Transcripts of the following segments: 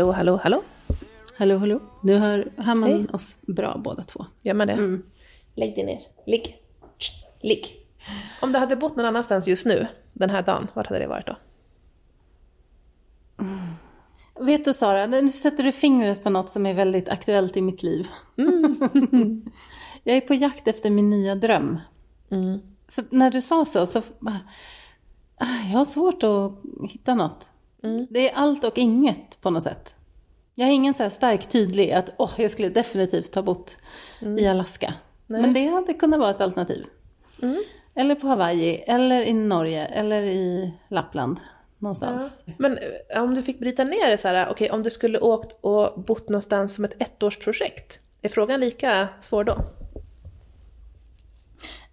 Hallå, hallå, hallå. Hallå, hallå. Nu hör, hör man Hej. oss bra båda två. Gör man det? Lägg dig ner. Ligg. Ligg. Om du hade bott någon annanstans just nu, den här dagen, vart hade det varit då? Vet du Sara, nu sätter du fingret på något som är väldigt aktuellt i mitt liv. jag är på jakt efter min nya dröm. Så när du sa så, så bara, ah, jag har svårt att hitta något. Det är allt och inget på något sätt. Jag har ingen så här stark tydlig att åh, jag skulle definitivt ha bott i Alaska. Men det hade kunnat vara ett alternativ. Eller på Hawaii, eller i Norge, eller i Lappland. Någonstans. Men eh, om du fick bryta ner det så här, okej, om du skulle åkt och bott någonstans som ett ettårsprojekt, är frågan lika svår då?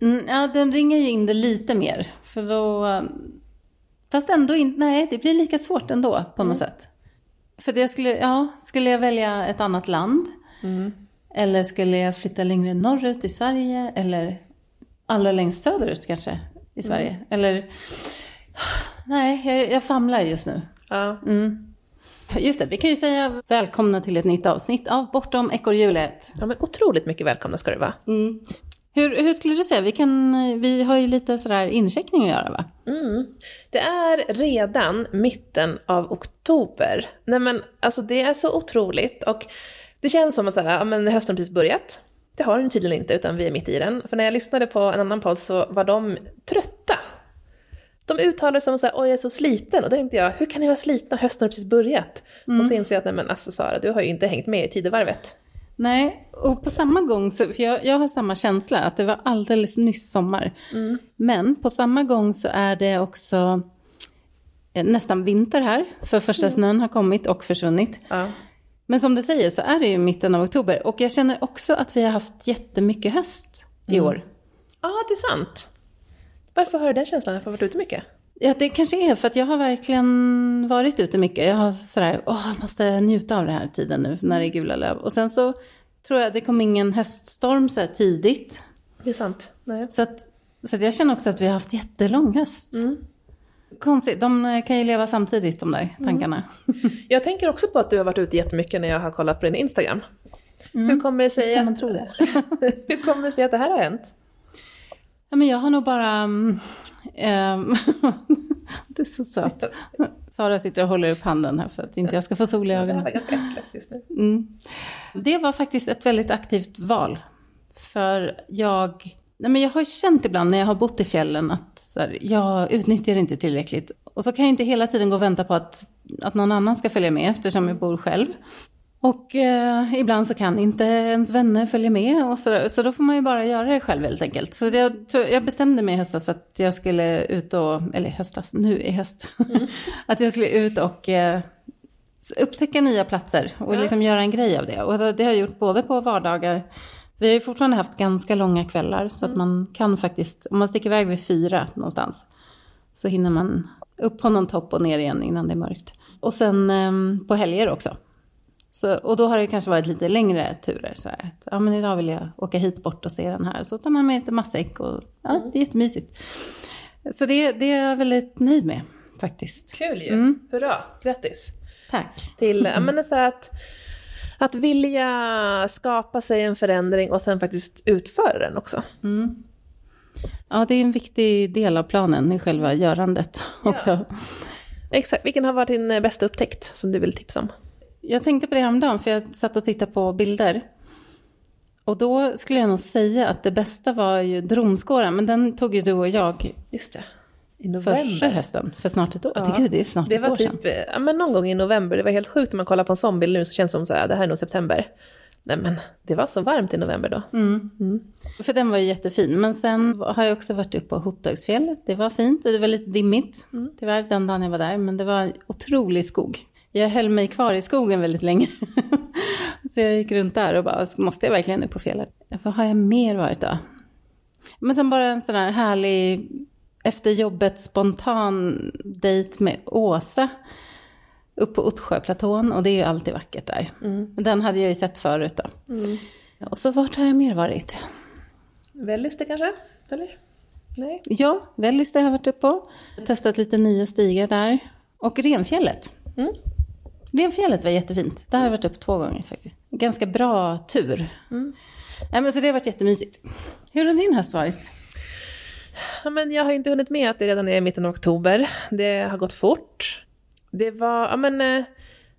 Mm, ja, den ringar ju in det lite mer. För då... Fast ändå inte, nej, det blir lika svårt ändå på något sätt. För det skulle, ja, skulle jag välja ett annat land? Eller skulle jag flytta längre norrut i Sverige? Eller allra längst söderut kanske i Sverige? Eller... Nej, jag, jag famlar just nu. Ja. Just det, vi kan ju säga välkomna till ett nytt avsnitt av Bortom ekorrhjulet. ja, men otroligt mycket välkomna ska du vara. Hur, hur skulle du säga? Vi, kan, vi har ju lite sådär incheckning att göra va? Det är redan mitten av oktober. Nej men alltså det är så otroligt och det känns som att så här, ja, men hösten precis börjat. Det har den tydligen inte utan vi är mitt i den. För när jag lyssnade på en annan podd så var de trötta. De uttalade sig som så här, oj jag är så sliten. Och då tänkte jag, hur kan ni vara slitna? Hösten har precis börjat. Och så inser jag att, nej men alltså Sara, du har ju inte hängt med i tidevarvet. Nej, och på samma gång, så, för jag, jag har samma känsla, att det var alldeles nyss sommar. Men på samma gång så är det också eh, nästan vinter här, för första snön har kommit och försvunnit. Ja. Men som du säger så är det ju mitten av oktober, och jag känner också att vi har haft jättemycket höst i år. Ja, det är sant. Varför har du den känslan? Varför har du varit ute mycket? Ja, det kanske är för att jag har verkligen varit ute mycket. Jag har sådär, åh, jag måste njuta av den här tiden nu när det är gula löv. Och sen så tror jag det kom ingen höststorm så tidigt. Det är sant. Nej. Så, att, så att jag känner också att vi har haft jättelång höst. Konstigt, de eh, kan ju leva samtidigt de där tankarna. Jag tänker också på att du har varit ute jättemycket när jag har kollat på din Instagram. Hur kommer det sig att, hur kommer det sig att det här har hänt? Ja, men jag har nog bara... mm, ehm, det är så sött. Sara sitter och håller upp handen här för att inte jag ska få sol i ögonen. var ganska efterläst just nu. Det var faktiskt ett väldigt aktivt val. För jag, nej men jag har känt ibland när jag har bott i fjällen att här, jag utnyttjar inte tillräckligt. Och så kan jag inte hela tiden gå och vänta på att, att någon annan ska följa med eftersom jag bor själv. Och eh, ibland så kan inte ens vänner följa med och så, där. så då får man ju bara göra det själv helt enkelt. Så jag, jag bestämde mig i höstas att jag skulle ut och, eller höstas, nu i höst, att jag skulle ut och eh, upptäcka nya platser och liksom göra en grej av det. Och det har jag gjort både på vardagar, vi har ju fortfarande haft ganska långa kvällar så att man kan faktiskt, om man sticker iväg vid fyra någonstans, så hinner man upp på någon topp och ner igen innan det är mörkt. Och sen ehm, på helger också. Så, och då har det kanske varit lite längre turer. Så här, att, ja, men idag vill jag åka hit bort och se den här. Så tar man med lite matsäck och ja, det är jättemysigt. Så det, det är jag väldigt nöjd med faktiskt. Kul ju! Hurra! Grattis! Tack. Till ja, men så att, att vilja skapa sig en förändring och sen faktiskt utföra den också. Ja, det är en viktig del av planen i själva görandet också. Exakt. Vilken har varit din bästa upptäckt som du vill tipsa om? Jag tänkte på det häromdagen, för jag satt och tittade på bilder. Och då skulle jag nog säga att det bästa var ju Dromskåran, men den tog ju du och jag Just det. I förra hösten, för snart ett år. Ja. Gud, det är snart Det ett var år sedan. typ, eh, ja, men någon gång i november, det var helt sjukt när man kollar på en sån bild nu så känns det som så här, det här är nog september. Nej men, det var så varmt i november då. För den var ju jättefin. Men sen har jag också varit uppe på Hottögsfjället. Det var fint. Det var lite dimmigt, tyvärr, den dagen jag var där. Men det var en otrolig skog. Jag höll mig kvar i skogen väldigt länge. så jag gick runt där och bara, måste jag verkligen upp på fjället? Vad har jag mer varit då? Men sen bara en sån här härlig, efter jobbet spontan dejt med Åsa. upp på Ottsjöplatån och det är ju alltid vackert där. Men Den hade jag ju sett förut då. Och så vart har jag mer varit? Vällis det kanske? Eller? Nej? Ja, Vällis har jag varit uppe på. Testat lite nya stigar där. Och Renfjället. Mm. Renfjället var jättefint. Där har jag varit upp två gånger faktiskt. Ganska bra tur. Nej, men så det har varit jättemysigt. Hur har din höst varit? Ja, men jag har inte hunnit med att det redan är mitten av oktober. Det har gått fort. Det var, ja men eh,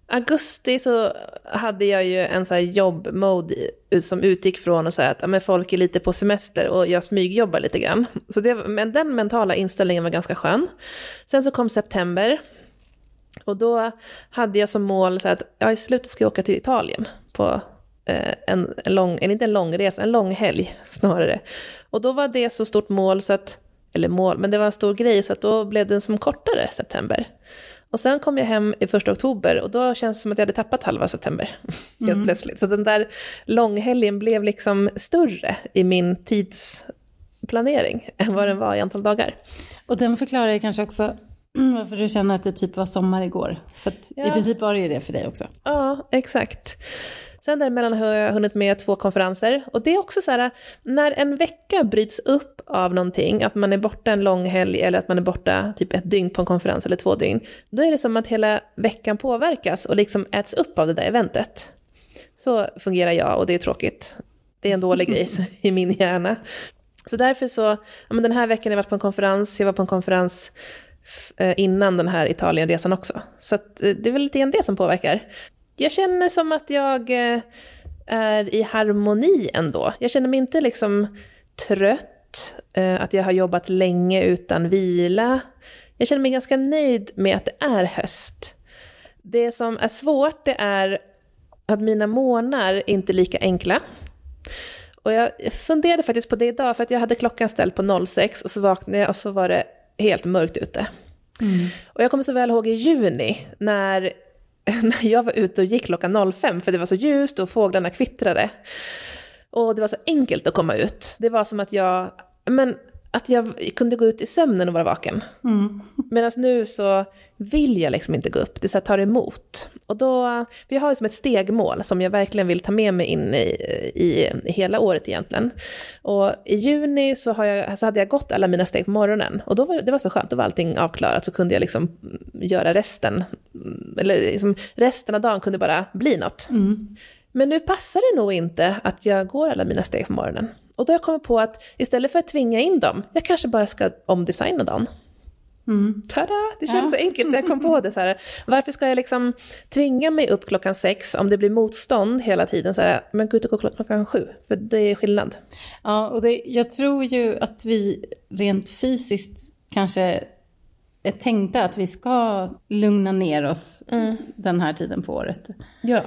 augusti så hade jag ju en så här jobbmode som utgick från säga att ja, men folk är lite på semester och jag smygjobbar lite grann. Så det, men den mentala inställningen var ganska skön. Sen så kom september och då hade jag som mål så att ja, i slutet ska jag åka till Italien på eh, en, en lång, en, inte en lång resa, en lång helg snarare. Och då var det så stort mål så att, eller mål, men det var en stor grej så att då blev den som kortare september. Och sen kom jag hem i första oktober och då känns det som att jag hade tappat halva september. Helt plötsligt. Så den där långhelgen blev liksom större i min tidsplanering än vad den var i antal dagar. Och den förklarar ju kanske också varför du känner att det typ var sommar igår. För att i Ja. princip var det ju det för dig också. Ja, exakt. Sen däremellan har jag hunnit med två konferenser. Och det är också så här, när en vecka bryts upp av någonting, att man är borta en lång helg eller att man är borta typ ett dygn på en konferens eller två dygn, då är det som att hela veckan påverkas och liksom äts upp av det där eventet. Så fungerar jag och det är tråkigt. Det är en dålig grej i min hjärna. Så därför så, ja, men den här veckan har jag varit på en konferens, jag var på en konferens Eh, innan den här Italienresan också. Så att, eh, det är väl lite grann det som påverkar. Jag känner som att jag eh, är i harmoni ändå. Jag känner mig inte liksom trött, att jag har jobbat länge utan vila. Jag känner mig ganska nöjd med att det är höst. Det som är svårt det är att mina månader inte är lika enkla. Och jag funderade faktiskt på det idag, för att jag hade klockan ställd på 06 och så vaknade jag och så var det helt mörkt ute. Och jag kommer så väl ihåg i juni när, när jag var ute och gick klockan 05, för det var så ljust och fåglarna kvittrade. Och det var så enkelt att komma ut. Det var som att jag, men, att jag kunde gå ut i sömnen och vara vaken. Medan nu så vill jag liksom inte gå upp, det är så här, tar emot. Och då, vi har ju som ett stegmål som jag verkligen vill ta med mig in i, i, hela året egentligen. Och i juni så, har jag, så hade jag gått alla mina steg på morgonen. Och då var, det var så skönt, då var allting avklarat, så kunde jag liksom göra resten. Eller liksom, resten av dagen kunde bara bli något. Men nu passar det nog inte att jag går alla mina steg på morgonen. Och då har jag kommit på att istället för att tvinga in dem, jag kanske bara ska omdesigna dagen. Tada! Det känns Ja. så enkelt när jag kom på det. Så här. Varför ska jag liksom tvinga mig upp klockan sex om det blir motstånd hela tiden? Så här, men gå ut och gå klockan sju, för det är skillnad. Ja, och det, jag tror ju att vi rent fysiskt kanske är tänkta att vi ska lugna ner oss den här tiden på året. Ja.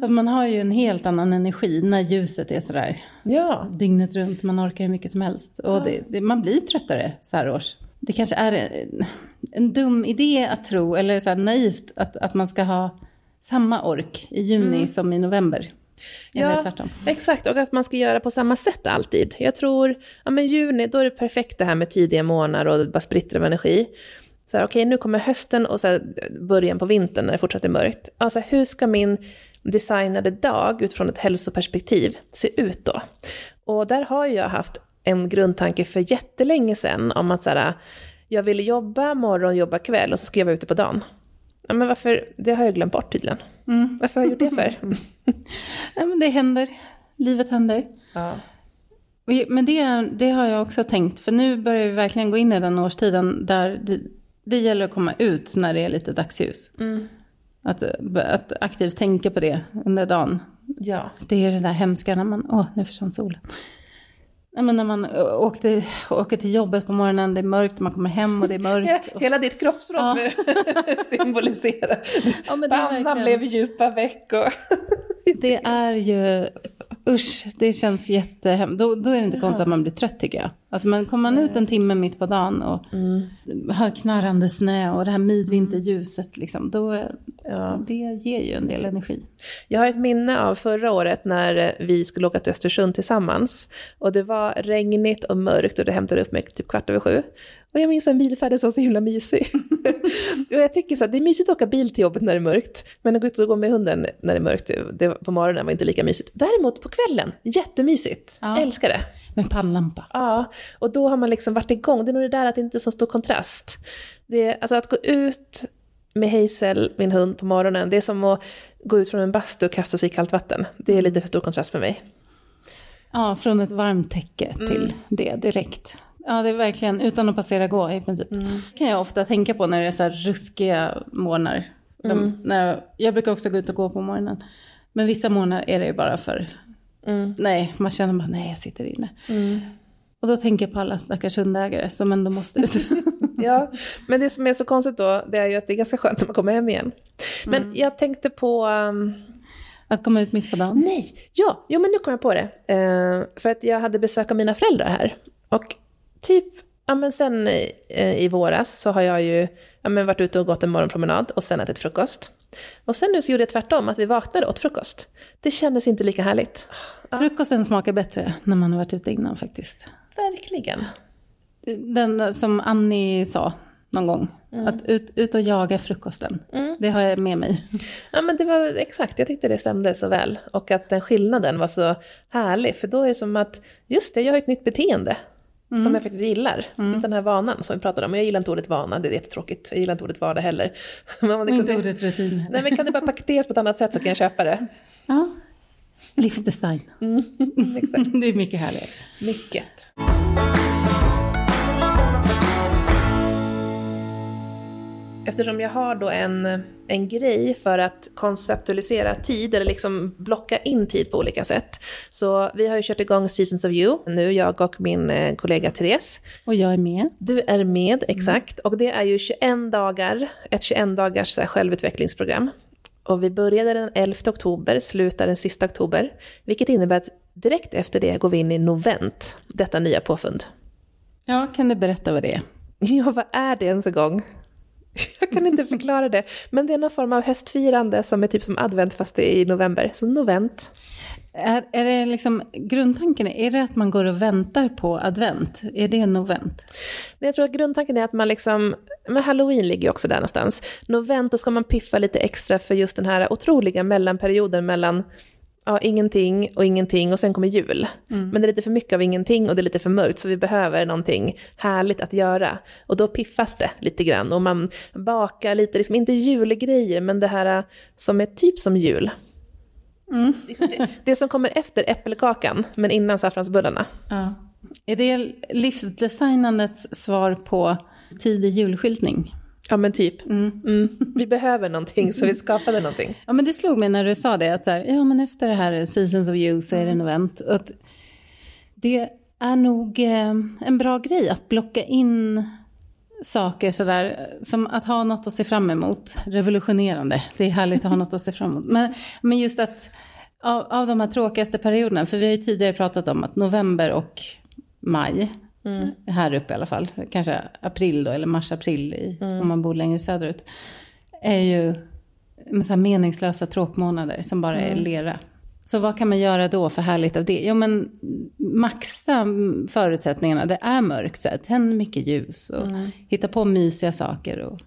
För man har ju en helt annan energi när ljuset är sådär Ja. dygnet runt. Man orkar hur mycket som helst. Och det, det, man blir tröttare så här års. Det kanske är en, en dum idé att tro, eller så naivt, att, att man ska ha samma ork i juni som i november. Tvärtom. exakt. Och att man ska göra på samma sätt alltid. Jag tror, ja men juni, då är det perfekt det här med tidiga månader och bara spritter av energi. Så här, okej, nu kommer hösten och så här, början på vintern när det fortsatt är mörkt. Alltså, hur ska min designade dag utifrån ett hälsoperspektiv se ut då? Och där har jag haft en grundtanke för jättelänge sedan om att så här, jag ville jobba morgon, jobba kväll och så ska jag vara ute på dagen. Ja, men varför? Det har jag glömt bort tydligen. Varför har jag gjort det för? Nej, men det händer. Livet händer. Ja. Men det, det har jag också tänkt, för nu börjar vi verkligen gå in i den årstiden där det, det gäller att komma ut när det är lite dagsljus. Att, att aktivt tänka på det under dagen. ja. Det är det där hemska när man, åh, nu försvann solen. Nej, men när man ö, åkte, åker till jobbet på morgonen, det är mörkt, man kommer hem och det är mörkt. Ja, hela ditt kroppsspråk Ja. nu symboliserar. Ja, Pannan blev djupa veck och... Det är ju, usch, det känns jättehemskt. Då, då är det inte konstigt att man blir trött tycker jag. Alltså men kommer man ut en timme mitt på dagen och hör knarrande snö och det här midvinterljuset liksom, då, Ja. det ger ju en del energi. Jag har ett minne av förra året när vi skulle åka till Östersund tillsammans. Och det var regnigt och mörkt och det hämtade upp mig typ kvart över sju. Och jag minns en bilfärd som var så himla mysig. och jag tycker så att det är mysigt att åka bil till jobbet när det är mörkt. Men att gå ut och gå med hunden när det är mörkt, det, på morgonen var inte lika mysigt. Däremot på kvällen, jättemysigt. Ja. Älskar det. Med pannlampa. Ja, och då har man liksom varit igång. Det är nog det där att det inte är så stor kontrast. Det alltså att gå ut med Hazel, min hund, på morgonen, det är som att gå ut från en bastu och kasta sig i kallt vatten. Det är lite för stor kontrast för mig. Ja, från ett varmt täcke till det direkt. Ja, det är verkligen utan att passera gå i princip. kan jag ofta tänka på när det är så här ruskiga morgnar. De, när, jag brukar också gå ut och gå på morgonen. Men vissa morgnar är det ju bara för... Nej, man känner bara nej, jag sitter inne. Och då tänker jag på alla stackars hundägare som ändå måste ut. Ja, men det som är så konstigt då, det är ju att det är ganska skönt när man kommer hem igen. Men jag tänkte på... um, att komma ut mitt på dagen. Nej, ja, jo men nu kom jag på det. Eh, för att jag hade besök av mina föräldrar här. Och typ, ja men sen eh, i våras så har jag ju ja, men varit ute och gått en morgonpromenad och sen ätit frukost. Och sen nu så gjorde jag tvärtom, att vi vaknade åt frukost. Det kändes inte lika härligt. Frukosten smakar bättre när man har varit ute innan faktiskt. Verkligen. Den som Annie sa någon gång. Att ut, ut och jaga frukosten. Det har jag med mig. Ja men det var exakt, jag tyckte det stämde så väl. Och att den skillnaden var så härlig, för då är det som att, just det, jag har ett nytt beteende. Som jag faktiskt gillar. Den här vanan som vi pratade om. Jag gillar inte ordet vana, det är jättetråkigt. Jag gillar inte ordet vardag heller. Men inte kunde- ordet rutin. Nej men kan det bara paketeras på ett annat sätt så kan jag köpa det. Ja. Livsdesign. Exakt. Det är mycket härligare. Mycket. Eftersom jag har då en, en grej för att konceptualisera tid, eller liksom blocka in tid på olika sätt. Så vi har ju kört igång Seasons of You, nu jag och min eh, kollega Therese. Och jag är med. Du är med, exakt. Och det är ju 21 dagar, ett 21 dagars här, självutvecklingsprogram. Och vi började den 11 oktober, slutar den sista oktober. Vilket innebär att direkt efter det går vi in i novent, detta nya påfund. Ja, kan du berätta vad det är? Ja, vad är det ens en gång? Jag kan inte förklara det. Men det är någon form av höstfirande som är typ som advent fast det är i november. Så novent. Är, är det liksom, grundtanken, är det att man går och väntar på advent? Är det novent? Jag tror att grundtanken är att man liksom, men halloween ligger ju också där någonstans. Novent, då ska man piffa lite extra för just den här otroliga mellanperioden mellan ja, ingenting och ingenting och sen kommer jul. Men det är lite för mycket av ingenting och det är lite för mörkt så vi behöver någonting härligt att göra. Och då piffas det lite grann och man bakar lite, liksom inte julgrejer men det här som är typ som jul. Liksom det, det som kommer efter äppelkakan men innan saffransbullarna. Ja. Är det livsdesignandets svar på tidig julskyltning? Ja men typ. Mm. Vi behöver någonting så vi skapade någonting. Ja, men det slog mig när du sa det, att så här, ja men efter det här Seasons of You så är det en event. Att det är nog eh, en bra grej att blocka in saker sådär, som att ha något att se fram emot. Revolutionerande, det är härligt att ha något att se fram emot. Men, men just att av, av de här tråkigaste perioderna, för vi har ju tidigare pratat om att november och maj, här uppe i alla fall, kanske april då, eller mars-april i, om man bor längre söderut, är ju så här meningslösa tråkmånader som bara är lera. Så vad kan man göra då för härligt av det? Jo men maxa förutsättningarna, det är mörkt, så tänd mycket ljus och hitta på mysiga saker. Och,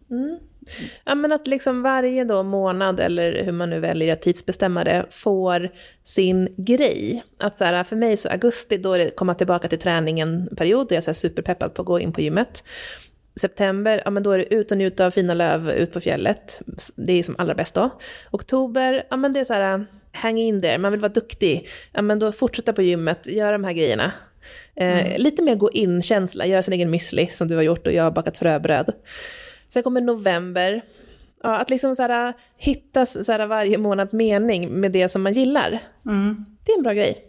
Ja, men att liksom varje då månad, eller hur man nu väljer att tidsbestämma det, får sin grej. Att så här, för mig så augusti, då är det komma tillbaka till träningen period, då är jag så superpeppad på att gå in på gymmet. September, ja men då är det ut och njuta av fina löv ut på fjället. Det är som allra bäst då. Oktober, ja men det är så här, hang in there, man vill vara duktig. Ja men då fortsätta på gymmet, göra de här grejerna. Eh, Lite mer gå in-känsla, göra sin egen müsli som du har gjort och jag har bakat fröbröd. Sen kommer november. Ja, att liksom så här, hitta så här, varje månads mening med det som man gillar. Det är en bra grej.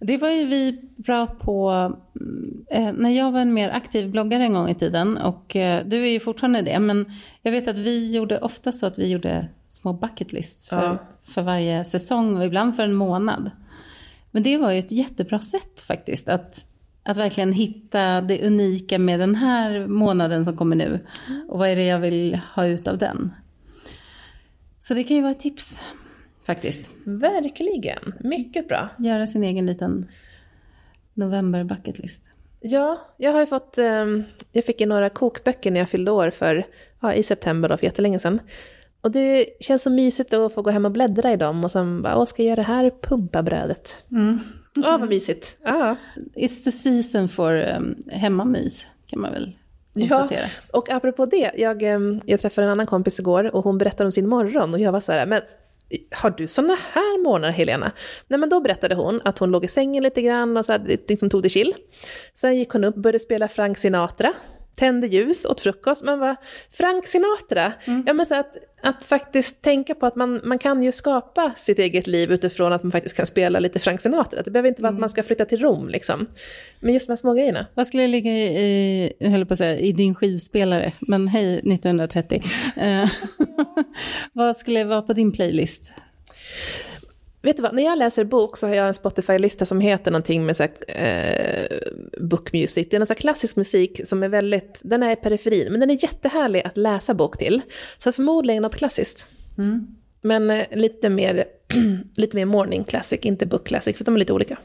Det var ju vi bra på mm, eh, när jag var en mer aktiv bloggare en gång i tiden. Och eh, du är ju fortfarande det. Men jag vet att vi gjorde ofta så att vi gjorde små bucket lists för, Ja. för varje säsong och ibland för en månad. Men det var ju ett jättebra sätt faktiskt. Att, att verkligen hitta det unika med den här månaden som kommer nu. Och vad är det jag vill ha ut av den. Så det kan ju vara ett tips faktiskt. Verkligen, mycket bra. Göra sin egen liten november bucket list. Ja, jag har ju fått, ehm, jag fick ju några kokböcker när jag fyllde år för, ja, i september då, för jättelänge sedan. Och det känns så mysigt att få gå hem och bläddra i dem och sen bara, åh, ska jag göra det här pumpabrödet? Ja, vad mysigt. Ja. It's the season for um, hemmamys, kan man väl Ja, och apropå det, jag, jag träffade en annan kompis igår och hon berättade om sin morgon och jag var så här, men har du såna här morgnar Helena? Nej men då berättade hon att hon låg i sängen lite grann och så här, liksom tog det chill. Sen gick hon upp, började spela Frank Sinatra, tände ljus, åt frukost. Man var Frank Sinatra? Ja men så att, att faktiskt tänka på att man, man kan ju skapa sitt eget liv utifrån att man faktiskt kan spela lite Frank Sinatra. Det behöver inte vara att man ska flytta till Rom liksom. Men just de här små grejerna. Vad skulle ligga i, i, jag höll på att säga, i din skivspelare? Men hej 1930. Eh, vad skulle vara på din playlist? Vet du vad, när jag läser bok så har jag en Spotify-lista som heter någonting med så här, eh, book music. Det är sån här klassisk musik som är väldigt, den är i periferin, men den är jättehärlig att läsa bok till. Så förmodligen något klassiskt. Men eh, lite mer, lite mer morning classic, inte book classic, för de är lite olika.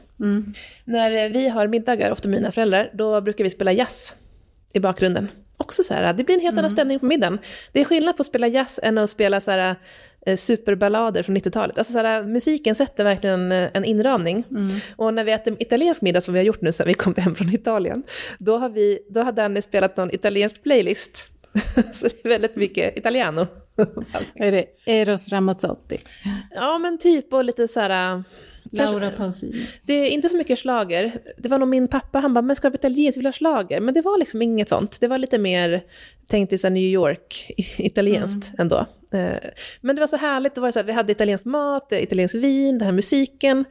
När eh, vi har middagar, ofta mina föräldrar, då brukar vi spela jazz i bakgrunden. Också så här, det blir en helt annan stämning på middagen. Det är skillnad på att spela jazz än att spela så här, superballader från 90-talet. Alltså så här, musiken sätter verkligen eh, en inramning. Och när vi äter italiensk middag som vi har gjort nu sen vi kom hem från Italien, då har, vi, då har Danny spelat någon italiensk playlist. så det är väldigt mycket italiano. Är det? Eros Ramazzotti. ja men typ och lite så här... Laura Pausini. Det är inte så mycket slager. Det var nog min pappa, han bara, men ska vi italienskt, vill du ha slager? Men det var liksom inget sånt. Det var lite mer, tänkt i New York, italienskt ändå. Eh, Men det var så härligt, det var så här, vi hade italiensk mat, eh, italiensk vin, den här musiken.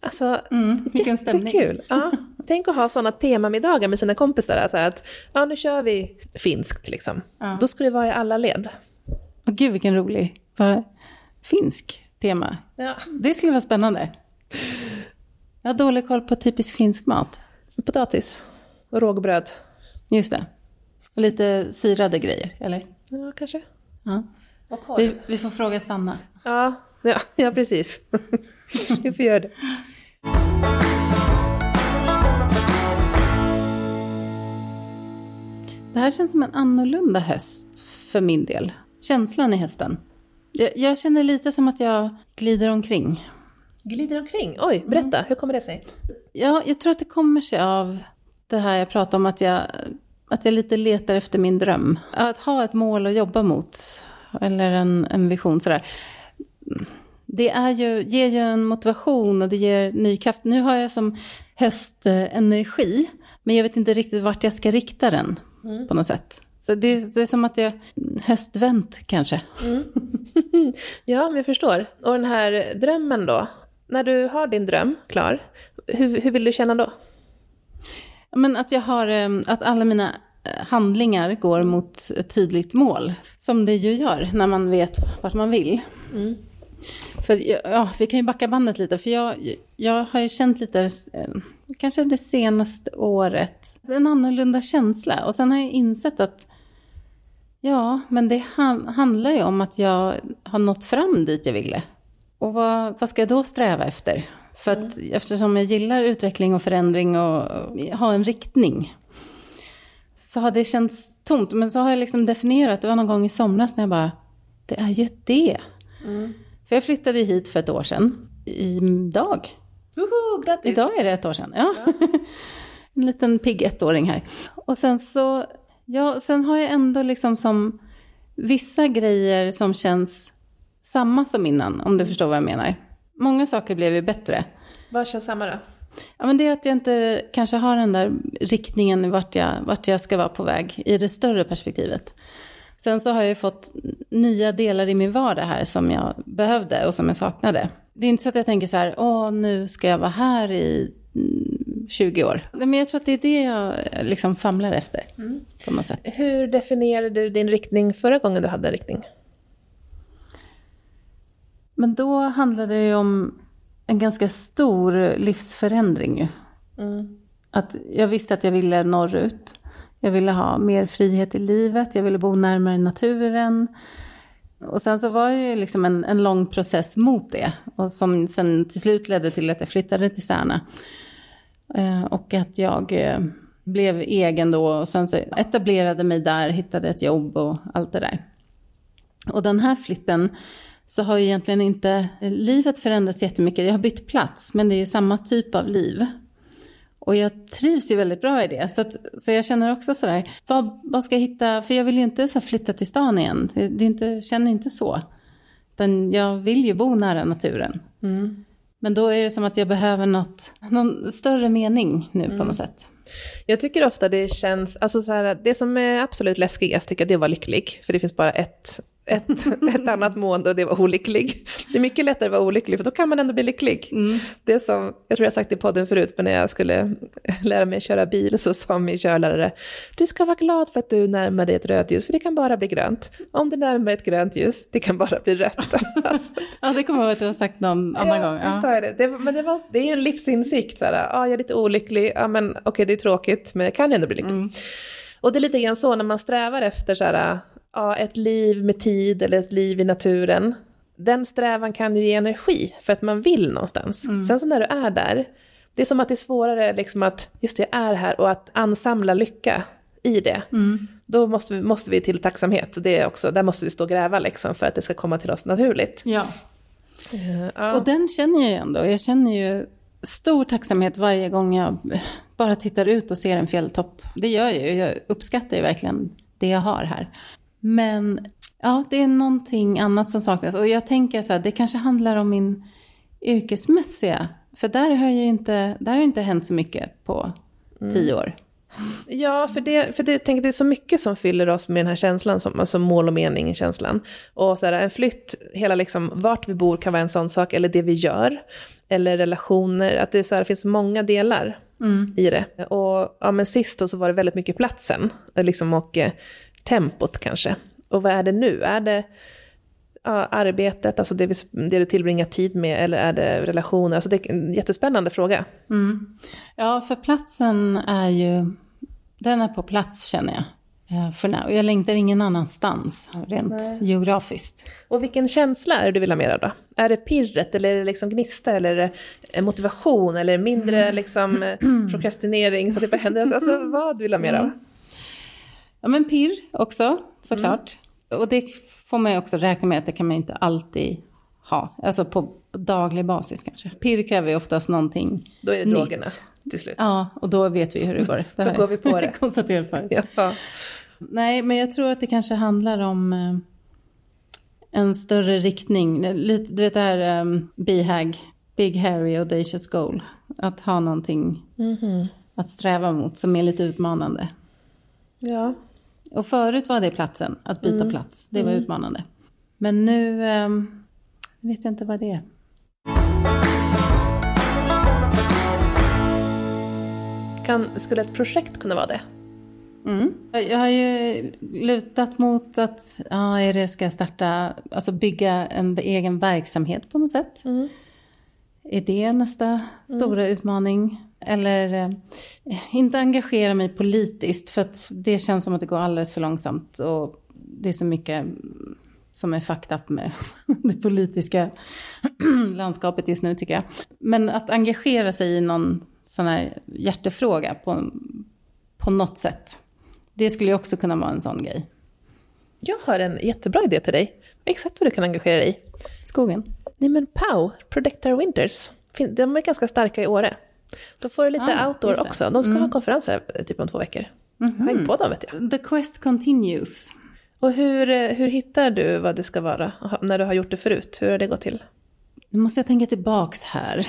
Alltså, Mm, vilken stämning. Ja. Tänk att ha sådana temamiddagar med sina kompisar. Alltså att, ja nu kör vi finskt liksom. Ja. Då skulle det vara i alla led. Åh gud vilken rolig. Finsk tema. Ja. Det skulle vara spännande. Jag har dålig koll på typisk finsk mat. Potatis och rågbröd. Just det. Och lite syrade grejer, eller? Ja, kanske. Ja. Vi, vi får fråga Sanna. Ja, ja, ja precis. Vi får göra det. Det här känns som en annorlunda höst för min del. Känslan i hösten. Jag, jag känner lite som att jag glider omkring. Glider omkring. Oj, berätta. Hur kommer det sig? Ja, jag tror att det kommer sig av det här jag pratade om, att jag, att jag lite letar efter min dröm. Att ha ett mål att jobba mot, eller en, en vision sådär. Det är ju, ger ju en motivation och det ger ny kraft. Nu har jag som höstenergi, men jag vet inte riktigt vart jag ska rikta den på något sätt. Så det, det är som att jag, höstvänt kanske. Ja, men jag förstår. Och den här drömmen då? När du har din dröm klar, hur, hur vill du känna då? Men att jag har, eh, att alla mina eh, handlingar går mot ett tydligt mål. Som det ju gör när man vet vart man vill. För ja, vi kan ju backa bandet lite, för jag, jag har ju känt lite, eh, kanske det senaste året, en annorlunda känsla. Och sen har jag insett att, ja, men det han, handlar ju om att jag har nått fram dit jag ville. Och vad, vad ska jag då sträva efter? För att eftersom jag gillar utveckling och förändring och, och ha en riktning. Så har det känts tomt. Men så har jag liksom definierat, det var någon gång i somras när jag bara, det är ju det. För jag flyttade hit för ett år sedan. Idag. Woho, grattis! Idag är det ett år sedan. Ja. en liten pigg ettåring här. Och sen så, ja, sen har jag ändå liksom som vissa grejer som känns samma som innan, om du förstår vad jag menar. Många saker blev ju bättre. Vad känns samma då? Ja, men det är att jag inte kanske har den där riktningen vart jag, vart jag ska vara på väg i det större perspektivet. Sen så har jag ju fått nya delar i min vardag här som jag behövde och som jag saknade. Det är inte så att jag tänker så här, åh nu ska jag vara här i mm, 20 år. Men jag tror att det är det jag eh, liksom famlar efter på något sätt. Hur definierade du din riktning förra gången du hade en riktning? Men då handlade det ju om en ganska stor livsförändring ju. Att jag visste att jag ville norrut. Jag ville ha mer frihet i livet, jag ville bo närmare naturen. Och sen så var det ju liksom en, en lång process mot det. Och som sen till slut ledde till att jag flyttade till Särna. Eh, och att jag eh, blev egen då och sen så etablerade mig där, hittade ett jobb och allt det där. Och den här flytten så har ju egentligen inte livet förändrats jättemycket. Jag har bytt plats, men det är ju samma typ av liv. Och jag trivs ju väldigt bra i det. Så, att, så jag känner också sådär, vad, vad ska jag hitta? För jag vill ju inte så flytta till stan igen. Det, det inte, känner inte så. Utan jag vill ju bo nära naturen. Mm. Men då är det som att jag behöver något, någon större mening nu Mm. på något sätt. Jag tycker ofta det känns, alltså så här, det som är absolut läskigast tycker jag det är att vara lycklig. För det finns bara ett, ett, ett annat mående och det var olycklig. Det är mycket lättare att vara olycklig för då kan man ändå bli lycklig. Det som, jag tror jag sagt i podden förut, men när jag skulle lära mig köra bil så sa min körlärare, du ska vara glad för att du närmar dig ett rödljus, för det kan bara bli grönt. Om du närmar dig ett grönt ljus, det kan bara bli rött. Alltså, Ja, det kommer jag ihåg att du har sagt någon annan gång. Ja. har jag det. det men det, var, det är ju en livsinsikt. Så här, ja, jag är lite olycklig, ja, men okej det är tråkigt, men jag kan ju ändå bli lycklig. Och det är lite grann så när man strävar efter så här, ja, ett liv med tid eller ett liv i naturen. Den strävan kan ju ge energi för att man vill någonstans. Sen så när du är där, det är som att det är svårare liksom att, just det, jag är här och att ansamla lycka i det. Då måste vi, måste vi till tacksamhet. Det är också, där måste vi stå och gräva liksom för att det ska komma till oss naturligt. ja. Eh, ja. Och den känner jag ju ändå. Jag känner ju stor tacksamhet varje gång jag bara tittar ut och ser en fjälltopp. Det gör jag ju. Jag uppskattar ju verkligen det jag har här. Men ja, det är någonting annat som saknas. Och jag tänker så här, det kanske handlar om min yrkesmässiga. För där har ju inte, där har inte hänt så mycket på tio år. Ja, för det, för det, jag tänker, det är så mycket som fyller oss med den här känslan, som, alltså mål och mening-känslan. Och så här, en flytt, hela liksom, vart vi bor kan vara en sån sak, eller det vi gör, eller relationer, att det, så här, finns många delar i det. Och ja, men sist då så var det väldigt mycket platsen, liksom, och eh, tempot kanske. Och vad är det nu? Är det ja, arbetet, alltså det, vi, det du tillbringar tid med, eller är det relationer? Alltså det är en jättespännande fråga. Ja, för platsen är ju, den är på plats känner jag. eh, För. Och jag längtar ingen annanstans, rent geografiskt. Och vilken känsla är det du vill ha mer av då? Är det pirret, eller är det liksom gnista, eller är det eh, motivation, eller mindre liksom eh, prokrastinering, så att det bara händer? Alltså, Alltså vad du vill ha mer av? Ja, men pirr också, såklart. Och det får man ju också räkna med att det kan man inte alltid ha. Alltså på daglig basis kanske. Pirr kräver ju oftast någonting Då är det nytt. drogerna till slut. Ja, och då vet vi hur det går. Det Då går vi på det. konstaterat förut. Ja. Nej, men jag tror att det kanske handlar om eh, en större riktning. Lite, du vet det här um, BHAG, Big Harry Audacious Goal. Att ha någonting att sträva mot som är lite utmanande. ja. Och förut var det platsen, att byta plats. Det var utmanande. Men nu ehm, vet jag inte vad det är. Kan, skulle ett projekt kunna vara det? Mm. Jag har ju lutat mot att, ja, är det, ska jag starta, alltså bygga en egen verksamhet på något sätt? Är det nästa stora utmaning? Eller eh, inte engagera mig politiskt, för att det känns som att det går alldeles för långsamt. Och det är så mycket som är fucked up med det politiska landskapet just nu tycker jag. Men att engagera sig i någon sån här hjärtefråga på, på något sätt. Det skulle ju också kunna vara en sån grej. Jag har en jättebra idé till dig. Exakt vad du kan engagera dig i. Skogen. Nej men POW, Protect Our Winters. De är ganska starka i Åre. Då får du lite Ah, outdoor också. De ska ha konferenser typ om två veckor. Jag har hängt på dem vet jag. The quest continues. Och hur, eh, hur hittar du vad det ska vara när du har gjort det förut? Hur har det gått till? Nu måste jag tänka tillbaks här.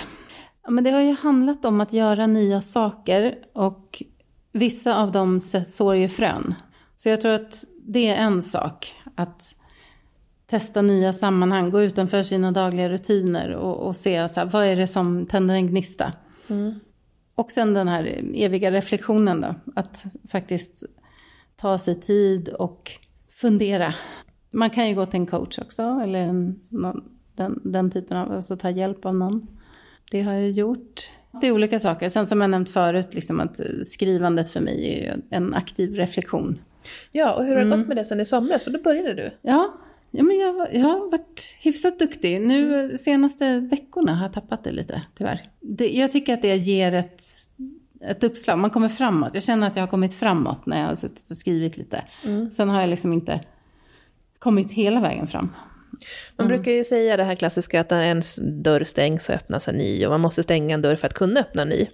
Men det har ju handlat om att göra nya saker och vissa av dem sår ju frön. Så jag tror att det är en sak. Att testa nya sammanhang, gå utanför sina dagliga rutiner och, och se så här, vad är det som tänder en gnista. Och sen den här eviga reflektionen då. Att faktiskt ta sig tid och fundera. Man kan ju gå till en coach också, eller en, någon, den, den typen av, alltså ta hjälp av någon. Det har jag gjort. Det är olika saker. Sen som jag nämnt förut, liksom att skrivandet för mig är en aktiv reflektion. Ja, och hur har det gått med det sen i somras? För då började du. Ja, Ja, men jag, jag har varit hyfsat duktig. Nu senaste veckorna har jag tappat det lite, tyvärr. Det, jag tycker att det ger ett, ett uppslag. Man kommer framåt. Jag känner att jag har kommit framåt när jag har suttit och skrivit lite. Sen har jag liksom inte kommit hela vägen fram. Man brukar ju säga det här klassiska att när en dörr stängs så öppnas en ny och man måste stänga en dörr för att kunna öppna en ny.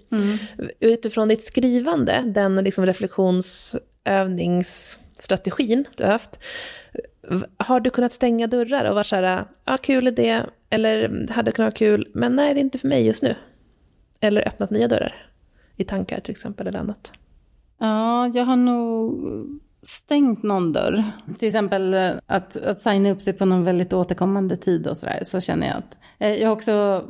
Utifrån ditt skrivande, den liksom reflektionsövningsstrategin du har haft, har du kunnat stänga dörrar och varit så här, ja kul idé, eller hade kunnat vara kul, men nej det är inte för mig just nu. Eller öppnat nya dörrar, i tankar till exempel eller annat. Ja, jag har nog stängt någon dörr. Till exempel eh, att, att signa upp sig på någon väldigt återkommande tid och sådär. Så känner jag att... Eh, jag har också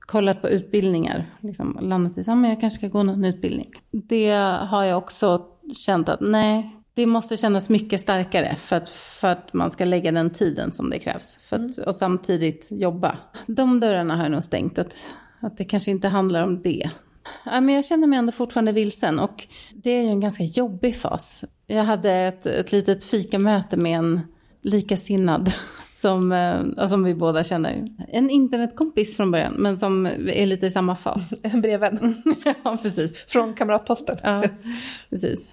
kollat på utbildningar. Liksom, landat i att jag kanske ska gå någon utbildning. Det har jag också känt att nej, det måste kännas mycket starkare för att, för att man ska lägga den tiden som det krävs. För att, och samtidigt jobba. De dörrarna har jag nog stängt. Att, att det kanske inte handlar om det. Ja, men jag känner mig ändå fortfarande vilsen och det är ju en ganska jobbig fas. Jag hade ett, ett litet fikamöte med en likasinnad som, eh, ja, som vi båda känner. En internetkompis från början, men som är lite i samma fas. En brevvän ja, precis. från Kamratposten. Ja, precis.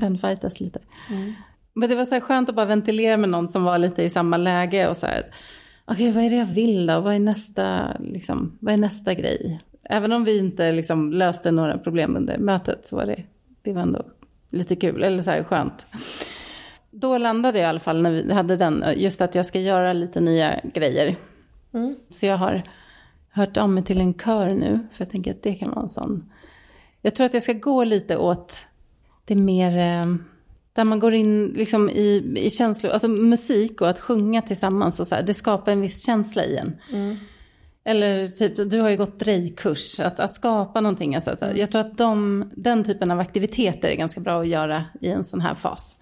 Penfightas lite. Men det var så skönt att bara ventilera med någon som var lite i samma läge och så här. Okej, vad är det jag vill då? Vad är nästa, liksom, vad är nästa grej? Även om vi inte liksom löste några problem under mötet så var det, det var ändå lite kul, eller så här skönt. Då landade jag i alla fall när vi hade den, just att jag ska göra lite nya grejer. Så jag har hört av mig till en kör nu, för jag tänker att det kan vara en sån. Jag tror att jag ska gå lite åt det mer, eh, där man går in liksom i, i känslor, alltså musik och att sjunga tillsammans och så här, det skapar en viss känsla i en. Eller typ, du har ju gått drejkurs, att, att skapa någonting. Alltså, alltså, jag tror att de, den typen av aktiviteter är ganska bra att göra i en sån här fas.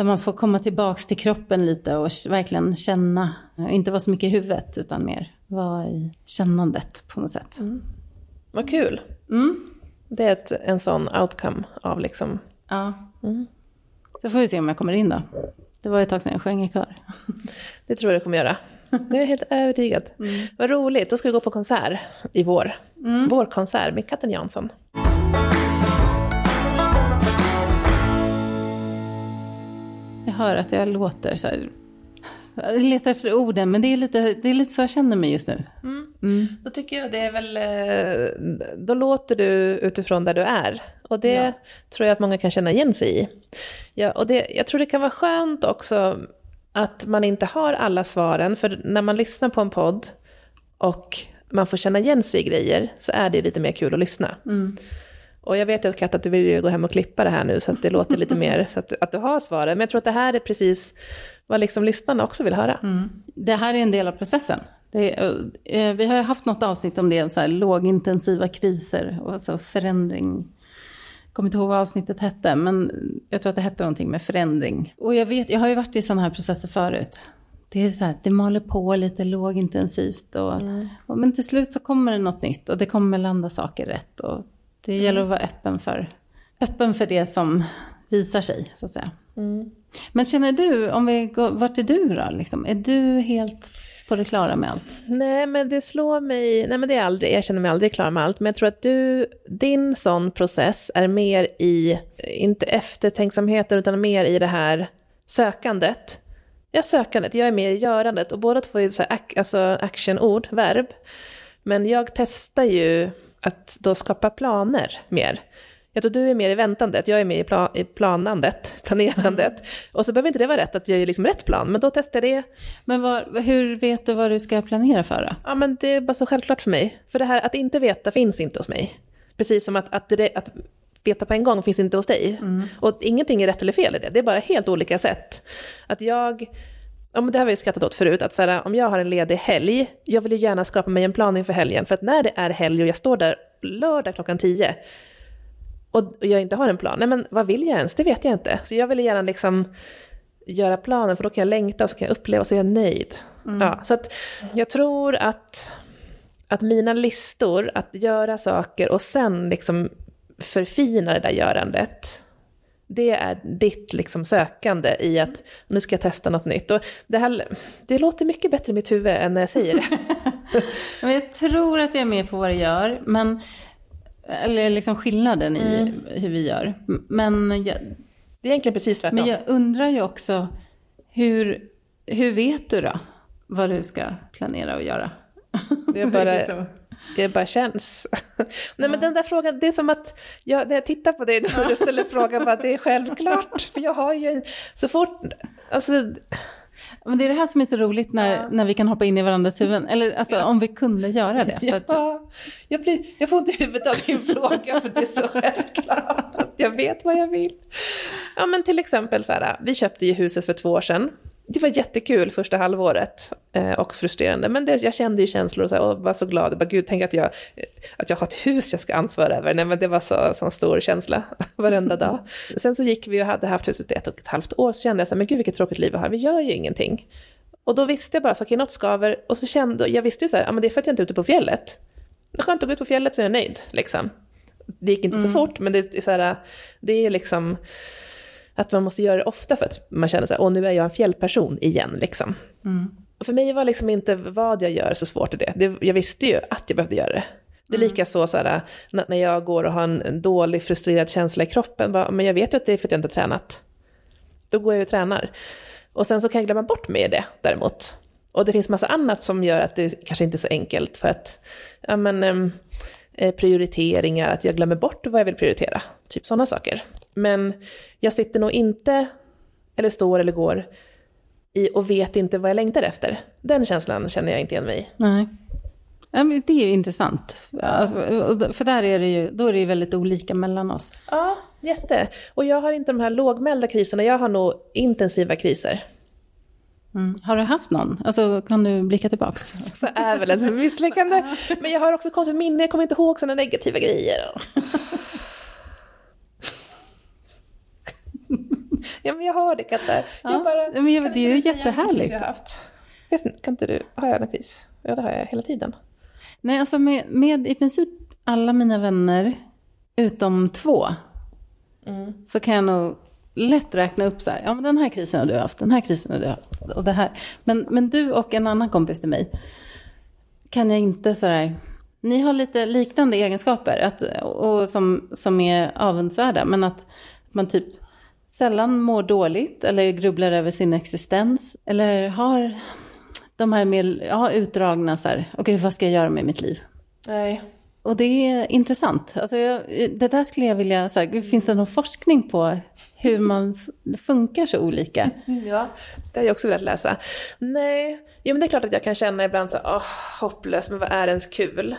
Där man får komma tillbaks till kroppen lite och verkligen känna, inte vara så mycket i huvudet utan mer vara i kännandet på något sätt. Vad kul. Det är ett, en sån outcome av liksom Ja. Så får vi se om jag kommer in då. Det var ett tag sedan jag sjöng i kör. Det tror jag du kommer göra. Det är jag helt övertygad. Vad roligt, då ska vi gå på konsert i vår. Vår konsert med Katten Jansson. Jag hör att jag låter så här. Jag letar efter orden, men det är, lite, det är lite så jag känner mig just nu. Då tycker jag det är väl, eh, då låter du utifrån där du är. Och det Ja. tror jag att många kan känna igen sig i. Ja, och det, jag tror det kan vara skönt också att man inte har alla svaren, för när man lyssnar på en podd och man får känna igen sig i grejer så är det lite mer kul att lyssna. Och jag vet ju att Kat, att du vill ju gå hem och klippa det här nu så att det låter lite mer så att, att du har svaren. Men jag tror att det här är precis vad liksom lyssnarna också vill höra. Det här är en del av processen. Är, eh, vi har ju haft något avsnitt om det, så här, lågintensiva kriser och alltså förändring. Jag kommer inte ihåg vad avsnittet hette, men jag tror att det hette någonting med förändring. Och jag, vet, jag har ju varit i sådana här processer förut. Det är så här, det maler på lite lågintensivt och, och, men till slut så kommer det något nytt och det kommer landa saker rätt. Och det gäller att vara öppen för, öppen för det som visar sig, så att säga. Men känner du, om vi går, vart är du då? Liksom? Är du helt på det klara med allt? Nej, men det slår mig... Nej, men det är aldrig... Jag känner mig aldrig klar med allt. Men jag tror att du, din sån process är mer i, inte eftertänksamheten, utan mer i det här sökandet. Ja, sökandet. Jag är mer i görandet. Och båda två är så här, alltså actionord, verb. Men jag testar ju att då skapa planer mer. Jag tror du är mer i väntandet, jag är mer i, pla- i planandet, planerandet. Och så behöver inte det vara rätt, att jag är liksom rätt plan, men då testar jag det. Men var, hur vet du vad du ska planera för då? Ja, men det är bara så självklart för mig. För det här att inte veta finns inte hos mig. Precis som att, att, det, att veta på en gång finns inte hos dig. Och ingenting är rätt eller fel i det, det är bara helt olika sätt. Att jag, ja, men det har vi skrattat åt förut, att så här, om jag har en ledig helg, jag vill ju gärna skapa mig en plan inför helgen. För att när det är helg och jag står där lördag klockan tio, och jag inte har en plan, nej men vad vill jag ens? Det vet jag inte. Så jag vill gärna liksom göra planen, för då kan jag längta och så kan jag uppleva och så är jag nöjd. Ja, så att jag tror att, att mina listor, att göra saker och sen liksom förfina det där görandet, Det är ditt liksom sökande i att nu ska jag testa något nytt. Och det, här, det låter mycket bättre i mitt huvud än när jag säger det. Men jag tror att jag är med på vad det gör, men, eller liksom skillnaden i Mm. hur vi gör. Men jag, Det är egentligen precis tvärtom. men jag undrar ju också, hur, hur vet du då vad du ska planera och göra? Det är bara, det bara känns. Nej men den där frågan, det är som att jag, när jag tittar på dig och du ställer frågan bara det är självklart. För jag har ju en, så fort, alltså Men det är det här som är så roligt när, när vi kan hoppa in i varandras huvuden. Eller alltså om vi kunde göra det. För att, Ja, jag, blir, jag får inte huvudet av din fråga för det är så självklart jag vet vad jag vill. Ja men till exempel så här, vi köpte ju huset för två år sedan. Det var jättekul första halvåret eh, och frustrerande, men det, jag kände ju känslor och, så här, och var så glad. Jag bara, gud, tänk att jag, att jag har ett hus jag ska ansvara över. Nej, men det var så, så stor känsla varenda dag. Sen så gick vi och hade haft huset i ett och ett halvt år, så kände jag så här, men gud vilket tråkigt liv jag har, vi gör ju ingenting. Och då visste jag bara, okej, något skaver. Och så kände jag, visste ju så här, ja men det är för att jag inte är ute på fjället. Det är skönt att gå ut på fjället så är jag nöjd, liksom. Det gick inte så fort, men det är så här, det är liksom att man måste göra det ofta för att man känner så här, åh nu är jag en fjällperson igen, liksom. Och för mig var liksom inte vad jag gör så svårt i det. det. Jag visste ju att jag behövde göra det. Det är lika så, så här, när jag går och har en, dålig, frustrerad känsla i kroppen, bara, men jag vet ju att det är för att jag inte har tränat. Då går jag och tränar. Och sen så kan jag glömma bort mig i det däremot. Och det finns massa annat som gör att det kanske inte är så enkelt för att, ja men, em, eh, prioriteringar, att jag glömmer bort vad jag vill prioritera. Typ sådana saker. Men jag sitter nog inte, eller står eller går, i och vet inte vad jag längtar efter. Den känslan känner jag inte igen mig i. nej. Ja, men det är ju intressant. Alltså, för där är det ju, då är det ju väldigt olika mellan oss. Ja, jätte. Och jag har inte de här lågmälda kriserna, jag har nog intensiva kriser. Mm. Har du haft någon? Alltså kan du blicka tillbaks? Det är väl ett misslyckande. Men jag har också konstigt minne, jag kommer inte ihåg sådana negativa grejer. Ja men jag har det Katta. Ja, Jag bara, men jag- det är jättehärligt. Jag haft? Vet kan inte du, har jag en kris? Ja det har jag hela tiden. Nej, alltså med, med i princip alla mina vänner, utom två, så kan jag nog lätt räkna upp så här, ja men den här krisen har du haft, den här krisen har du haft, och det här. Men, men du och en annan kompis till mig, kan jag inte så här, ni har lite liknande egenskaper, att, och som, som är avundsvärda, men att man typ sällan mår dåligt eller grubblar över sin existens, eller har de här mer ja, utdragna så här, okej vad ska jag göra med mitt liv? Nej. Och det är intressant. Alltså jag, det där skulle jag vilja, så här, finns det någon forskning på hur man funkar så olika? Ja, det hade jag också velat läsa. Nej, jo men det är klart att jag kan känna ibland så här, åh, hopplös, men vad är ens kul?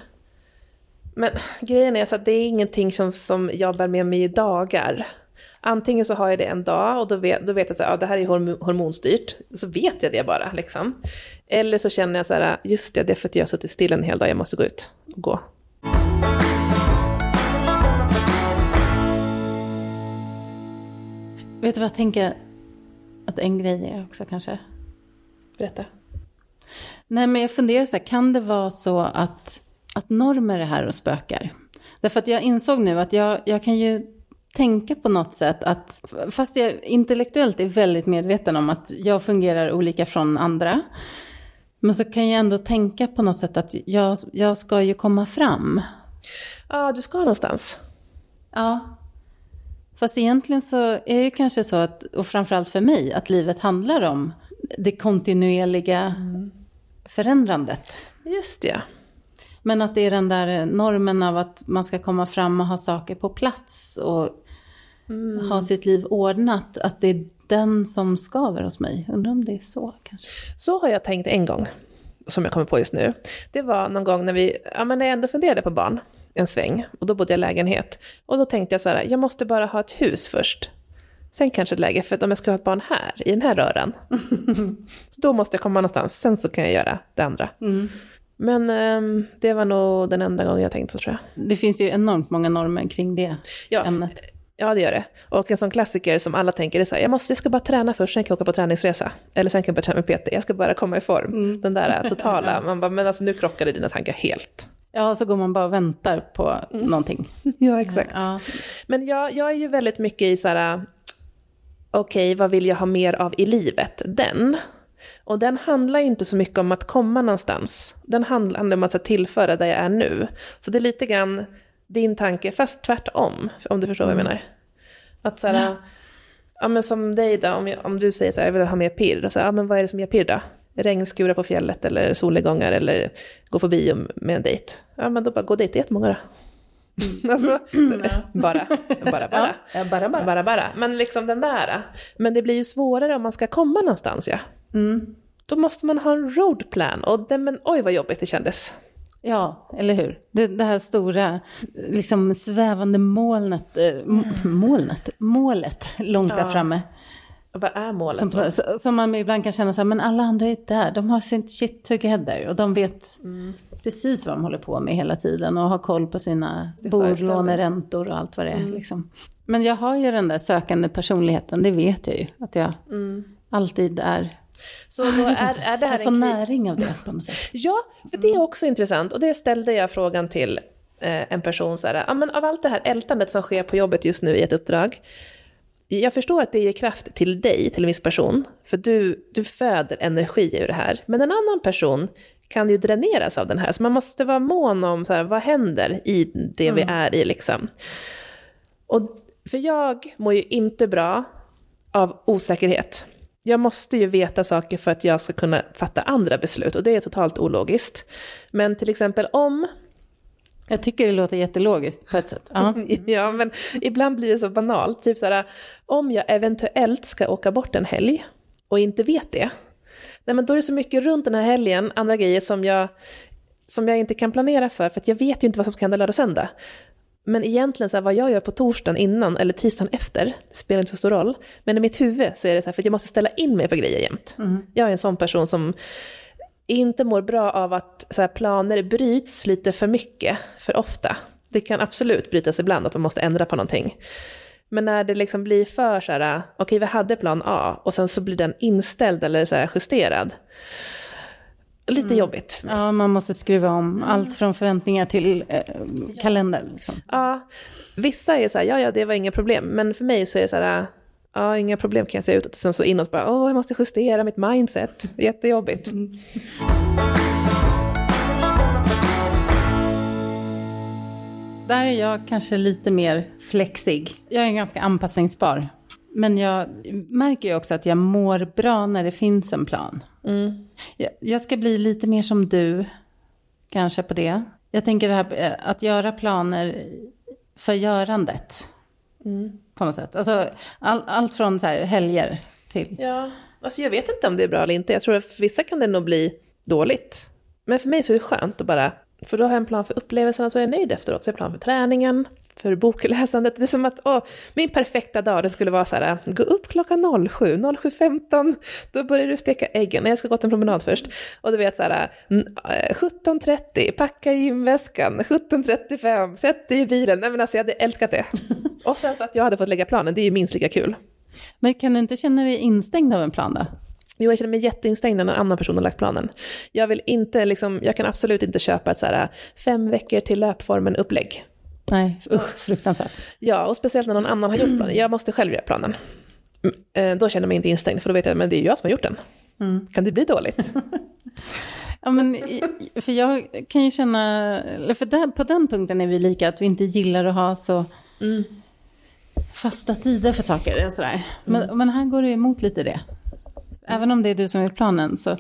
Men grejen är så att det är ingenting som, som jag bär med mig i dagar. Antingen så har jag det en dag och då vet, då vet jag att ja, det här är horm- hormonstyrt, så vet jag det bara. Liksom. Eller så känner jag så här, just det, det är för att jag har suttit still en hel dag, jag måste gå ut och gå. Vet du vad jag tänker att en grej är också kanske? Berätta. Nej men jag funderar så här, kan det vara så att, att normer är här och spökar? Därför att jag insåg nu att jag, jag kan ju tänka på något sätt att, fast jag intellektuellt är väldigt medveten om att jag fungerar olika från andra, men så kan jag ändå tänka på något sätt att jag, jag ska ju komma fram. Ja, du ska någonstans. Ja. Fast egentligen så är det ju kanske så att, och framförallt för mig, att livet handlar om det kontinuerliga förändrandet. Just det. Men att det är den där normen av att man ska komma fram och ha saker på plats och ha sitt liv ordnat, att det är den som skaver hos mig. Undrar om det är så kanske. Så har jag tänkt en gång, som jag kommer på just nu. Det var någon gång när vi, ja men när jag ändå funderade på barn, en sväng, och då bodde jag i lägenhet. Och då tänkte jag så här, jag måste bara ha ett hus först. Sen kanske ett läge, för att om jag ska ha ett barn här, i den här röran, så då måste jag komma någonstans, sen så kan jag göra det andra. Men ehm, det var nog den enda gången jag tänkte så tror jag. Det finns ju enormt många normer kring det Ja. ämnet. Ja, det gör det. Och en sån klassiker som alla tänker är så här, jag måste, jag ska bara träna först, sen kan jag åka på träningsresa. Eller sen kan jag börja träna med PT, jag ska bara komma i form. Den där totala, man bara, men alltså nu krockade dina tankar helt. Ja, så går man bara och väntar på någonting. Ja, exakt. Ja. Men jag, jag är ju väldigt mycket i så här, okej, vad vill jag ha mer av i livet? Den. Och den handlar ju inte så mycket om att komma någonstans. Den handlar om att tillföra där jag är nu. Så det är lite grann din tanke, fast tvärtom, om du förstår vad jag menar. Att så här, ja. men som dig då, om, jag, om du säger så här, jag vill ha mer pirr, och så här, ja men vad är det som ger pirr då? Regnskurar på fjället eller solnedgångar eller gå på bio med en dejt. Ja men då bara gå dit, det är jättemånga då. Alltså, bara, bara, bara. Ja, bara, bara. Bara, bara. Men liksom den där. Men det blir ju svårare om man ska komma någonstans ja. Mm. Då måste man ha en roadplan. Och det, men oj vad jobbigt det kändes. Ja, eller hur? Det, det här stora, liksom svävande molnet, eh, molnet, målet långt där Ja. framme. Och Vad är målet Som, då? som man ibland kan känna så här, men alla andra är där, de har sin shit together och de vet precis vad de håller på med hela tiden och har koll på sina bolåneräntor och allt vad det är. Liksom. Men jag har ju den där sökande personligheten, det vet jag ju, att jag alltid är, Så är, är det här jag får en näring av det på något sätt. Ja, för det är också intressant. Och det ställde jag frågan till eh, en person så här, ja men av allt det här ältandet som sker på jobbet just nu i ett uppdrag. Jag förstår att det ger kraft till dig, till en viss person, för du, du föder energi ur det här. Men en annan person kan ju dräneras av den här, så man måste vara mån om så här, vad händer i det vi är i liksom. Och för jag mår ju inte bra av osäkerhet. Jag måste ju veta saker för att jag ska kunna fatta andra beslut och det är totalt ologiskt. Men till exempel om, Jag tycker det låter jättelogiskt på ett sätt. Ja. ja men ibland blir det så banalt, typ så här, om jag eventuellt ska åka bort en helg och inte vet det, nej men då är det så mycket runt den här helgen, andra grejer som jag, som jag inte kan planera för, för att jag vet ju inte vad som ska hända lördag och söndag. Men egentligen så här, vad jag gör på torsdagen innan eller tisdagen efter, spelar inte så stor roll. Men i mitt huvud så är det så här, för jag måste ställa in mig på grejer jämt. Jag är en sån person som inte mår bra av att så här, planer bryts lite för mycket, för ofta. Det kan absolut brytas ibland, att man måste ändra på någonting. Men när det liksom blir för så här, okej vi hade plan A och sen så blir den inställd eller så här justerad. Lite jobbigt. ja, man måste skruva om allt från förväntningar till eh, kalender. Liksom. Ja, vissa är så här, ja ja det var inga problem, men för mig så är det så här, ja inga problem kan jag säga utåt, sen så inåt bara, åh jag måste justera mitt mindset, jättejobbigt. Där är jag kanske lite mer flexig. Jag är ganska anpassningsbar. Men jag märker ju också att jag mår bra när det finns en plan. Jag, jag ska bli lite mer som du, kanske på det. Jag tänker det här eh, att göra planer för görandet. På något sätt. Alltså, all, allt från så här helger till... Ja, alltså jag vet inte om det är bra eller inte, jag tror att för vissa kan det nog bli dåligt. Men för mig så är det skönt att bara, för då har jag en plan för upplevelserna så är jag nöjd efteråt. Så jag har plan för träningen, för bokläsandet. Det är som att åh, min perfekta dag det skulle vara så här, gå upp klockan 07, 07.15, då börjar du steka äggen. Nej, jag ska gå en promenad först. Och du vet så här, mm, eh, 17.30, packa gymväskan, 17.35, sätt dig i bilen. Nej men alltså jag hade älskat det. Och sen så att jag hade fått lägga planen, det är ju minst lika kul. Men kan du inte känna dig instängd av en plan då? Jo, jag känner mig jätteinstängd när en annan person har lagt planen. Jag vill inte, liksom, jag kan absolut inte köpa ett så här fem veckor till löpformen-upplägg. Nej, usch, fruktansvärt. Ja, och speciellt när någon annan har gjort planen. Jag måste själv göra planen. Mm, eh, Då känner jag mig inte instängd, för då vet jag att det är jag som har gjort den. Kan det bli dåligt? Ja, men, för jag kan ju känna, för där, på den punkten är vi lika, att vi inte gillar att ha så fasta tider för saker. Och sådär. Men, men här går det emot lite det. Även om det är du som gjort planen så,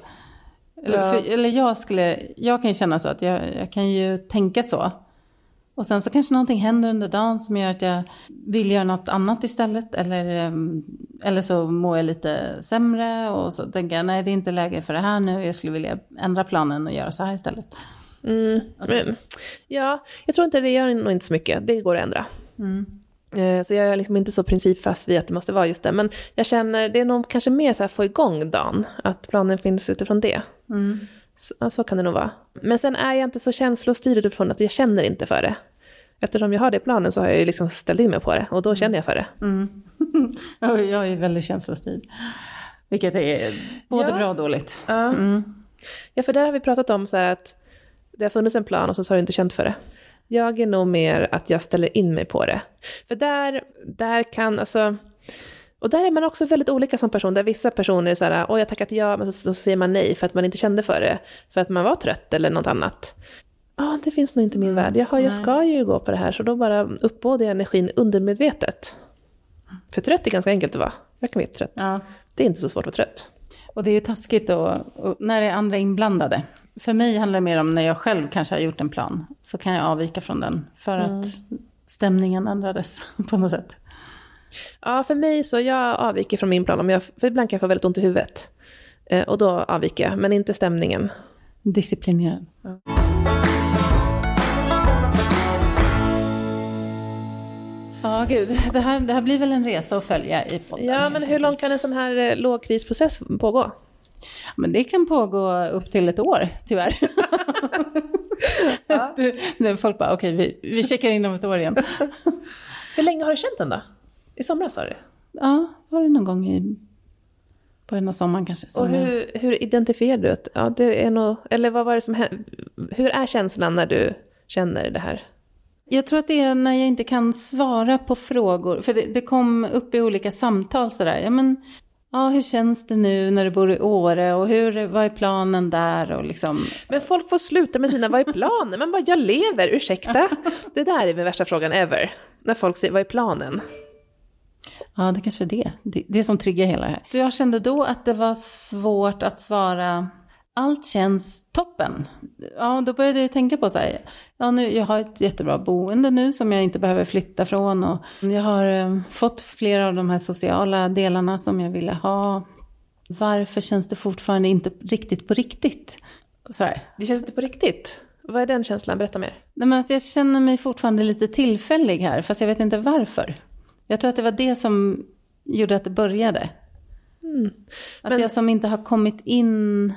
eller, för, eller jag skulle, jag kan ju känna så att jag, jag kan ju tänka så. Och sen så kanske någonting händer under dagen som gör att jag vill göra något annat istället. Eller, ehm, eller så mår jag lite sämre och så tänker jag nej det är inte läge för det här nu. Jag skulle vilja ändra planen och göra så här istället. Mm. Men, ja, jag tror inte det gör nog inte så mycket. Det går att ändra. Eh, Så jag är liksom inte så principfast vid att det måste vara just det. Men jag känner, det är nog kanske mer så här få igång dagen. Att planen finns utifrån det. Så, ja, så kan det nog vara. Men sen är jag inte så känslostyrd utifrån att jag känner inte för det. Eftersom jag har det i planen så har jag ju liksom ställt in mig på det. Och då känner jag för det. Ja, Jag är väldigt känslostyrd. Vilket är både Ja. bra och dåligt. Ja. ja, för där har vi pratat om så att det har funnits en plan och så har du inte känt för det. Jag är nog mer att jag ställer in mig på det. För där, där kan, alltså, Och där är man också väldigt olika som person, där vissa personer är så här, åh jag tackat ja, men så, så säger man nej för att man inte kände för det, för att man var trött eller något annat. Ja, det finns nog inte i min värld. Jaha, jag ska ju gå på det här, så då bara uppbådar jag energin undermedvetet. För trött är ganska enkelt att vara. Jag kan vara trött. Ja. Det är inte så svårt att vara trött. Och det är ju taskigt då, när det är andra inblandade. För mig handlar det mer om när jag själv kanske har gjort en plan, så kan jag avvika från den. För att stämningen ändrades på något sätt. Ja, för mig så jag avviker från min plan, om jag, för ibland kan jag få väldigt ont i huvudet. Eh, och då avviker jag, men inte stämningen. Disciplinerad. Ja, gud. Det här, det här blir väl en resa att följa i podden. Ja, men hur långt kan en sån här eh, lågkrisprocess pågå? Men det kan pågå upp till ett år, tyvärr. Nu folk bara, okej, vi, vi checkar in om ett år igen. Hur länge har du känt den då? I somras sa du? Ja, var det någon gång i början av sommaren kanske. som Och hur, hur identifierar du att, ja det är nog, eller vad var det som hände? Hur är känslan när du känner det här? Jag tror att det är när jag inte kan svara på frågor. För det, det kom upp i olika samtal sådär. Ja, men, ja, hur känns det nu när du bor i Åre? Och hur, vad är planen där? Och liksom, Men folk får sluta med sina, vad är planen? Man bara, jag lever, ursäkta? Det där är den värsta frågan ever. När folk säger, vad är planen? Ja, det kanske är det. det. Det som triggar hela det här. Jag kände då att det var svårt att svara. Allt känns toppen. Ja, då började jag tänka på så här. Ja, nu, jag har ett jättebra boende nu som jag inte behöver flytta från. Och jag har eh, fått flera av de här sociala delarna som jag ville ha. Varför känns det fortfarande inte riktigt på riktigt? Så här. Det känns inte på riktigt. Vad är den känslan? Berätta mer. Nej, men att jag känner mig fortfarande lite tillfällig här, fast jag vet inte varför. Jag tror att det var det som gjorde att det började. Att Mm. Men- jag som inte har kommit in...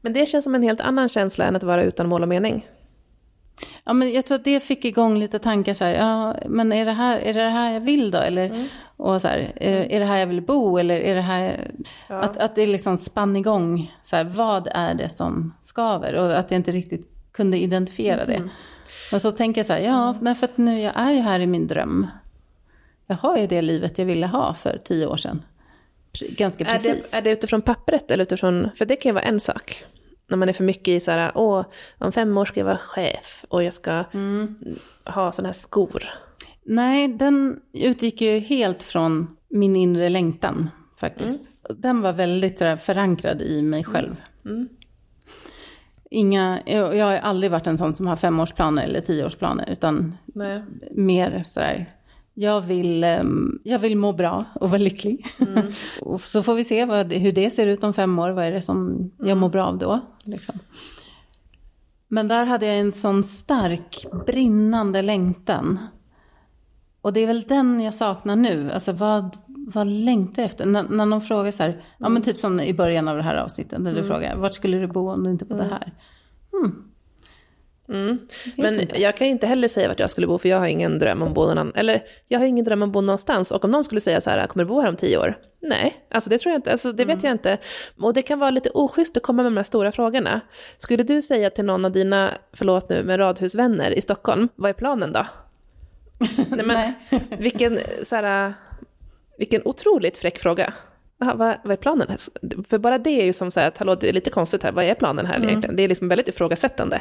Men det känns som en helt annan känsla än att vara utan mål och mening. Ja, men jag tror att det fick igång lite tankar så här, ja, men är det här, är det här jag vill då? Eller, Mm. och så här, eh, är det här jag vill bo? Eller är det här... Att, att det liksom spann igång, så här, vad är det som skaver? Och att jag inte riktigt kunde identifiera Mm. det. Och så tänker jag så här, ja, för att nu, jag är ju här i min dröm. Jag har ju det livet jag ville ha för tio år sedan. Ganska Är precis. det, är det utifrån pappret eller utifrån, för det kan ju vara en sak. När man är för mycket i så här, åh, om fem år ska jag vara chef och jag ska ha sådana här skor. Nej, den utgick ju helt från min inre längtan faktiskt. Den var väldigt sådär, förankrad i mig själv. Inga, jag, jag har aldrig varit en sån som har femårsplaner eller tioårsplaner, utan Nej. mer sådär, jag vill, ehm, jag vill må bra och vara lycklig. och så får vi se vad, hur det ser ut om fem år, vad är det som jag mår bra av då? Liksom. Men där hade jag en sån stark, brinnande längtan. Och det är väl den jag saknar nu. Alltså vad, vad längtar jag efter? När, när någon frågar så här, ja men typ som i början av det här avsnittet, där du frågar, vart skulle du bo om du inte bodde här? Men jag kan inte heller säga vart jag skulle bo, för jag har ingen dröm om att bo någon annan, eller jag har ingen dröm om att bo någonstans. Och om någon skulle säga så här, kommer du bo här om tio år? Nej, alltså det tror jag inte, alltså det vet jag inte. Och det kan vara lite oschysst att komma med de här stora frågorna. Skulle du säga till någon av dina, förlåt nu, med radhusvänner i Stockholm, vad är planen då? Nej, men, vilken, så här, vilken otroligt fräck fråga. Aha, vad, vad är planen? För bara det är ju som så här, hallå, det är lite konstigt här, vad är planen här egentligen? Det är liksom väldigt ifrågasättande.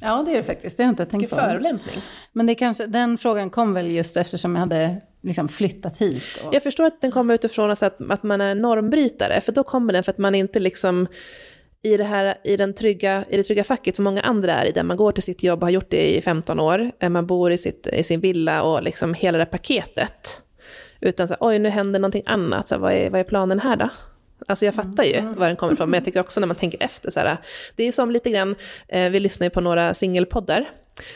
Ja, det är det faktiskt. Det har jag inte tänkt Vilken på. förolämpning. Men det kanske, den frågan kom väl just eftersom jag hade liksom flyttat hit. Och, Jag förstår att den kommer utifrån alltså att, att man är normbrytare, för då kommer den för att man inte liksom i det, här, i, den trygga, i det trygga facket som många andra är i, där man går till sitt jobb och har gjort det i 15 år, eh, man bor i, sitt, i sin villa och liksom hela det paketet. Utan så här, oj nu händer någonting annat, så här, vad, är, vad är planen här då? Alltså jag fattar ju var den kommer ifrån, men jag tycker också när man tänker efter så här, det är som lite grann, eh, vi lyssnar ju på några singelpoddar,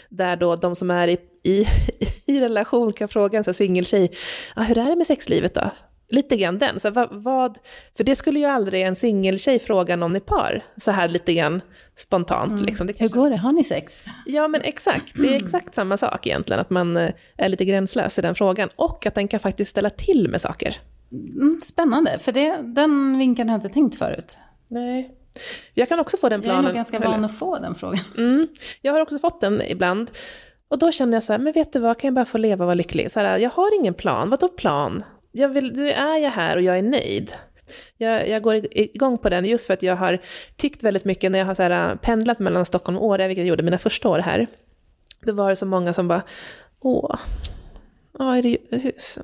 där då de som är i, i, i relation kan fråga en singeltjej, ah, hur är det med sexlivet då? Lite grann den, så här, vad, vad, för det skulle ju aldrig en singeltjej fråga någon i par, så här lite grann spontant. Liksom. Det hur kanske, går det? Har ni sex? ja men exakt, det är exakt samma sak egentligen, att man eh, är lite gränslös i den frågan, och att den kan faktiskt ställa till med saker. Mm, spännande, för det, den vinkeln har jag inte tänkt förut. Nej. Jag kan också få den Jag är planen. nog ganska van att få den frågan. Mm. Jag har också fått den ibland. Och då känner jag så här, men vet du vad, kan jag bara få leva och vara lycklig? Så här, jag har ingen plan, vadå plan? jag vill, nu är jag här och jag är nöjd. Jag, jag går igång på den just för att jag har tyckt väldigt mycket när jag har så här, äh, pendlat mellan Stockholm och Åre, vilket jag gjorde mina första år här. Då var det så många som bara, åh, ja, är det,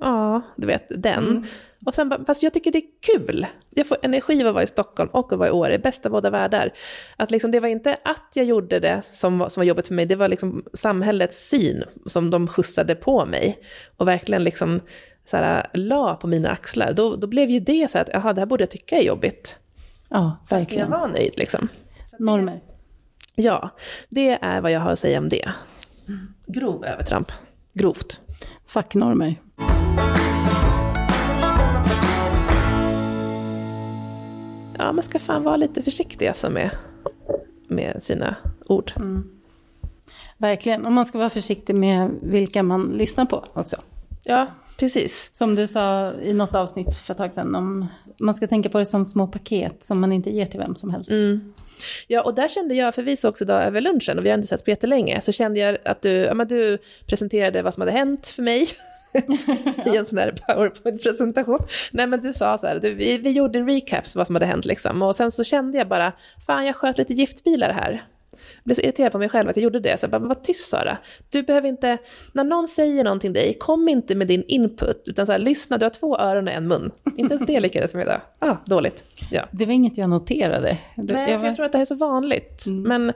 ja du vet, den. Mm. Och sen bara, fast jag tycker det är kul. Jag får energi av att vara i Stockholm och att vara i Åre, bästa båda världar. Att liksom, det var inte att jag gjorde det som var, som var jobbigt för mig, det var liksom samhällets syn som de skjutsade på mig. Och verkligen liksom så här, la på mina axlar. Då, då blev ju det så att, jaha, det här borde jag tycka är jobbigt. Ja, verkligen. Fast jag var nöjd liksom. Normer. Ja, det är vad jag har att säga om det. Grov övertramp. Grovt. Facknormer. Ja, man ska fan vara lite försiktig alltså med, med sina ord. Mm. Verkligen, och man ska vara försiktig med vilka man lyssnar på också. Ja, precis. Som du sa i något avsnitt för ett tag sedan, om man ska tänka på det som små paket som man inte ger till vem som helst. Mm. Ja, och där kände jag, för vi såg också idag över lunchen och vi har inte sett på jättelänge, så kände jag att du, ja, men du presenterade vad som hade hänt för mig. I en sån här powerpoint-presentation. Nej men du sa så här, du, vi, vi gjorde recaps vad som hade hänt liksom. Och sen så kände jag bara, fan jag sköt lite giftbilar här. Jag blev så irriterad på mig själv att jag gjorde det. Så jag bara, var tyst Sara. Du behöver inte, när någon säger någonting dig, kom inte med din input. Utan så här, lyssna, du har två öron och en mun. Inte ens det lyckades med idag. Ah, dåligt. Ja. Det var inget jag noterade. Nej, jag, var... jag tror att det här är så vanligt. Mm. Men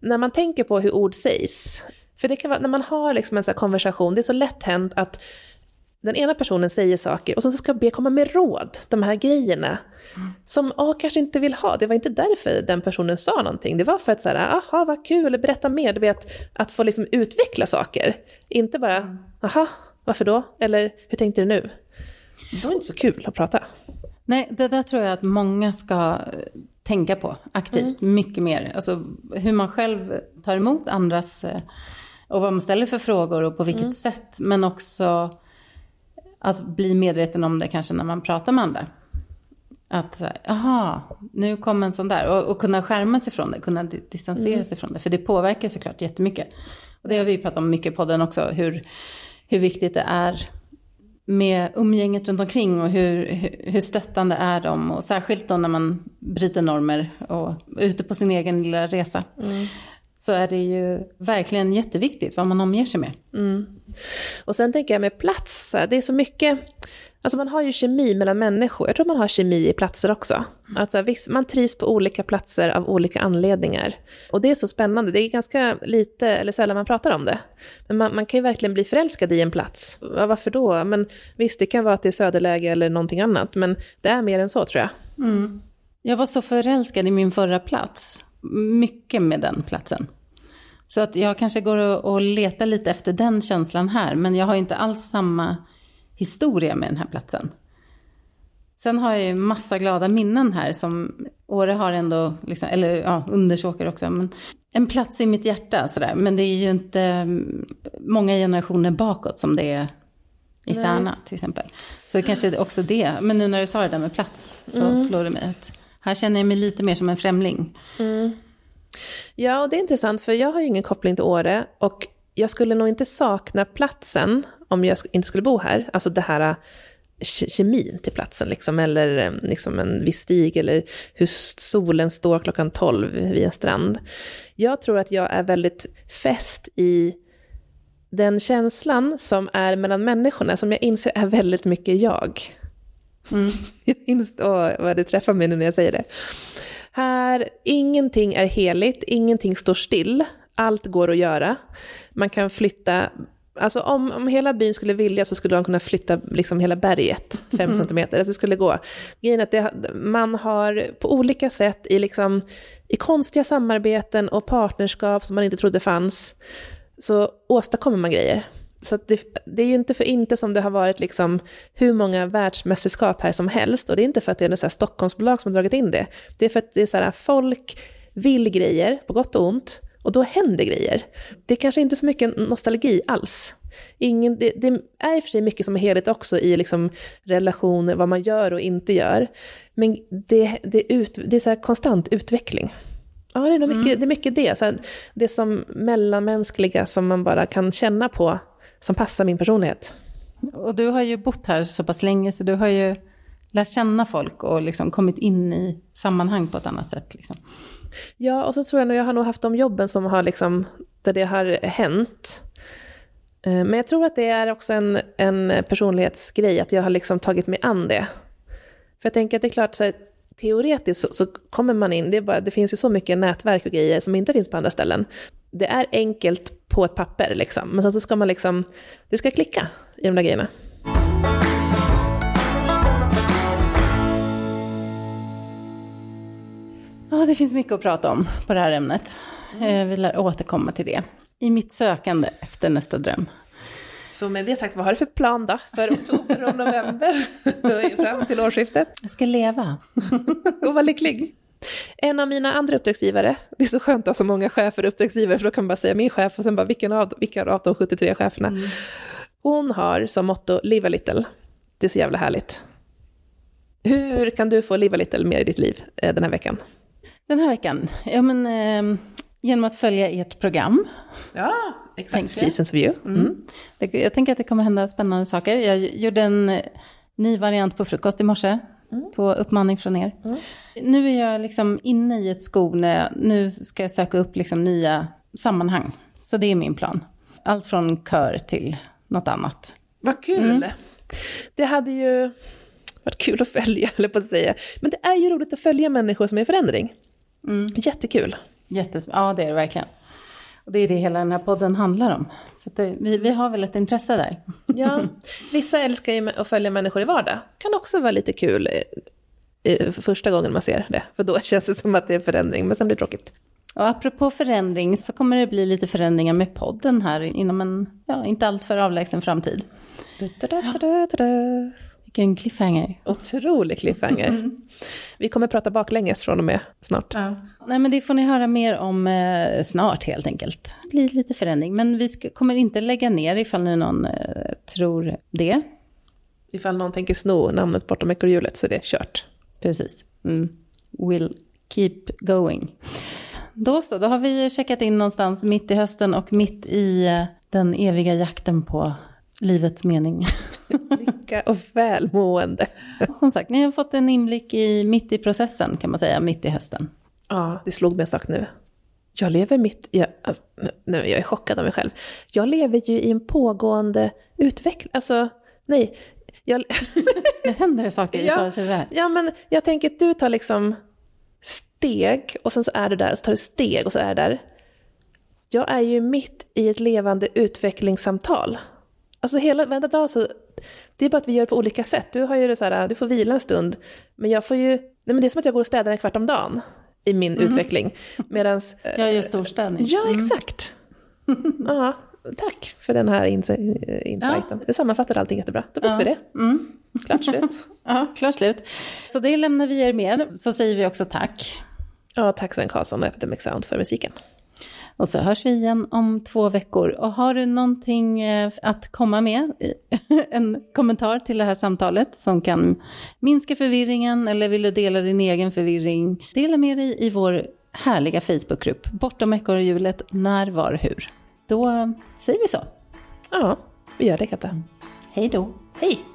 när man tänker på hur ord sägs, för det kan vara, när man har liksom en sån konversation, det är så lätt hänt att den ena personen säger saker och så ska be komma med råd, de här grejerna, mm. som A kanske inte vill ha. Det var inte därför den personen sa någonting. Det var för att så här, aha vad kul, berätta mer, du vet, att få liksom utveckla saker. Inte bara, aha, varför då? Eller hur tänkte du nu? Det var inte så kul att prata. Nej, det där tror jag att många ska tänka på aktivt, mm. mycket mer. Alltså hur man själv tar emot andras eh, och vad man ställer för frågor och på vilket mm. sätt. Men också att bli medveten om det kanske när man pratar med andra. Att, jaha, nu kom en sån där. Och, och kunna skärma sig från det, kunna distansera mm. sig från det. För det påverkar såklart jättemycket. Och det har vi pratat om mycket i podden också, hur, hur viktigt det är med umgänget runt omkring och hur, hur stöttande är de. Och särskilt då när man bryter normer och är ute på sin egen lilla resa. Mm så är det ju verkligen jätteviktigt vad man omger sig med. Mm. Och sen tänker jag med plats, det är så mycket, alltså man har ju kemi mellan människor, jag tror man har kemi i platser också. Alltså, visst, man trivs på olika platser av olika anledningar. Och det är så spännande, det är ganska lite, eller sällan man pratar om det. Men man, man kan ju verkligen bli förälskad i en plats. Ja, varför då? Men visst, det kan vara att det är söderläge eller någonting annat, men det är mer än så tror jag. Mm. Jag var så förälskad i min förra plats mycket med den platsen. Så att jag kanske går och letar lite efter den känslan här, men jag har inte alls samma historia med den här platsen. Sen har jag ju massa glada minnen här som Åre har ändå, liksom, eller ja, Undersåker också, men en plats i mitt hjärta sådär. Men det är ju inte mm, många generationer bakåt som det är i Särna till exempel. Så kanske också det, men nu när du sa det där med plats så mm. slår det mig att här känner jag mig lite mer som en främling. Mm. Ja, och det är intressant för jag har ju ingen koppling till Åre och jag skulle nog inte sakna platsen om jag inte skulle bo här. Alltså det här äh, kemin till platsen, liksom, eller ähm, liksom en viss stig, eller hur solen står klockan 12 vid en strand. Jag tror att jag är väldigt fäst i den känslan som är mellan människorna, som jag inser är väldigt mycket jag. Mm. Jag inser, åh, vad det träffar mig nu när jag säger det. Här, ingenting är heligt, ingenting står still, allt går att göra. Man kan flytta, alltså om, om hela byn skulle vilja så skulle de kunna flytta liksom hela berget fem mm. centimeter, alltså det skulle gå. Grejen är att det, man har på olika sätt i, liksom, i konstiga samarbeten och partnerskap som man inte trodde fanns, så åstadkommer man grejer. Så det, det, är ju inte för inte som det har varit liksom hur många världsmästerskap här som helst. Och det är inte för att det är något Stockholmsbolag som har dragit in det. Det är för att det är så här, folk vill grejer, på gott och ont. Och då händer grejer. Det är kanske inte så mycket nostalgi alls. Ingen, det, det är i och för sig mycket som är heligt också i liksom relationer, vad man gör och inte gör. Men det, det, ut, det är så konstant utveckling. Ja, det är, mycket, mm. det är mycket det. Så här, det som mellanmänskliga som man bara kan känna på som passar min personlighet. Och du har ju bott här så pass länge så du har ju lärt känna folk och liksom kommit in i sammanhang på ett annat sätt. Liksom. Ja, och så tror jag nog, jag har nog haft de jobben som har liksom, där det har hänt. Eh, Men jag tror att det är också en, en personlighetsgrej, att jag har liksom tagit mig an det. För jag tänker att det är klart, så här, teoretiskt så, så kommer man in, det, bara, det finns ju så mycket nätverk och grejer som inte finns på andra ställen. Det är enkelt på ett papper liksom, men sen så ska man liksom, det ska klicka i de där grejerna. Ja, det finns mycket att prata om på det här ämnet. Eh, Vi lär återkomma till det. I mitt sökande efter nästa dröm. Så med det sagt, vad har du för plan då för oktober och november fram till årsskiftet? Jag ska leva. och vara lycklig. En av mina andra uppdragsgivare, det är så skönt att ha så många chefer och uppdragsgivare, för då kan man bara säga min chef och sen bara vilken av, vilka av de 73 cheferna. Hon har som motto Live a little. Det är så jävla härligt. Hur kan du få live a little mer i ditt liv eh, den här veckan? Den här veckan, ja men eh, genom att följa ert program. Ja, exakt. Seasons of you. Mm. Det- Jag tänker att det kommer hända spännande saker. Jag gjorde en eh, ny variant på frukost i morse. På uppmaning från er. Nu är jag liksom inne i ett skog när jag, nu ska jag söka upp liksom nya sammanhang. Så det är min plan. Allt från kör till något annat. Vad kul! Det hade ju varit kul att följa, eller på att säga. Men det är ju roligt att följa människor som är i förändring. Jättekul. Jättes ja, det är det verkligen. Och det är det hela den här podden handlar om. Så det, vi, vi har väl ett intresse där. Ja, vissa älskar ju att följa människor i vardag. Kan också vara lite kul eh, eh, för första gången man ser det. För då känns det som att det är förändring, men sen blir det tråkigt. Och apropå förändring så kommer det bli lite förändringar med podden här inom en, ja, inte alltför avlägsen framtid. Du-du-du-du-du-du. Vilken cliffhanger. Otrolig cliffhanger. Vi kommer prata baklänges från och med snart. Nej men det får ni höra mer om eh, snart helt enkelt. Det blir lite förändring, men vi ska, kommer inte lägga ner ifall nu någon eh, tror det. Ifall någon tänker sno namnet bortom ekorrhjulet så är det kört. Precis. Mm. Will keep going. Då så, då har vi checkat in någonstans mitt i hösten och mitt i eh, den eviga jakten på livets mening. Lycka och välmående. Som sagt, ni har fått en inblick i mitt i processen kan man säga, mitt i hösten. Ja, det slog mig en sak nu. Jag lever mitt... Jag, alltså, nej, jag är chockad av mig själv. Jag lever ju i en pågående utveckling. Alltså, nej. Jag, Det händer saker i Ja. Saras ja, men jag tänker att du tar liksom steg och sen så är du där och så tar du steg och så är du där. Jag är ju mitt i ett levande utvecklingssamtal. Alltså hela, varenda dag så, det är bara att vi gör på olika sätt. Du har ju det så här, du får vila en stund, men jag får ju, nej men det är som att jag går och städar en kvart om dagen i min utveckling. Medans, eh, Jag gör storstädning. ja exakt. Ja, tack för den här eh, insighten. Det sammanfattar allting jättebra. Då vet Ja. vi det. Mm. Klart slut. Ja, klart slut. Så det lämnar vi er med. Så säger vi också tack. Ja, tack Sven Karlsson och Epidemic Sound för musiken. Och så hörs vi igen om två veckor. Och har du någonting eh, att komma med, en kommentar till det här samtalet som kan minska förvirringen eller vill du dela din egen förvirring, dela med dig i vår härliga Facebookgrupp Bortom ekorrhjulet När, var, hur. Då säger vi så. Ja, vi gör det Katta. Hej då. Hej!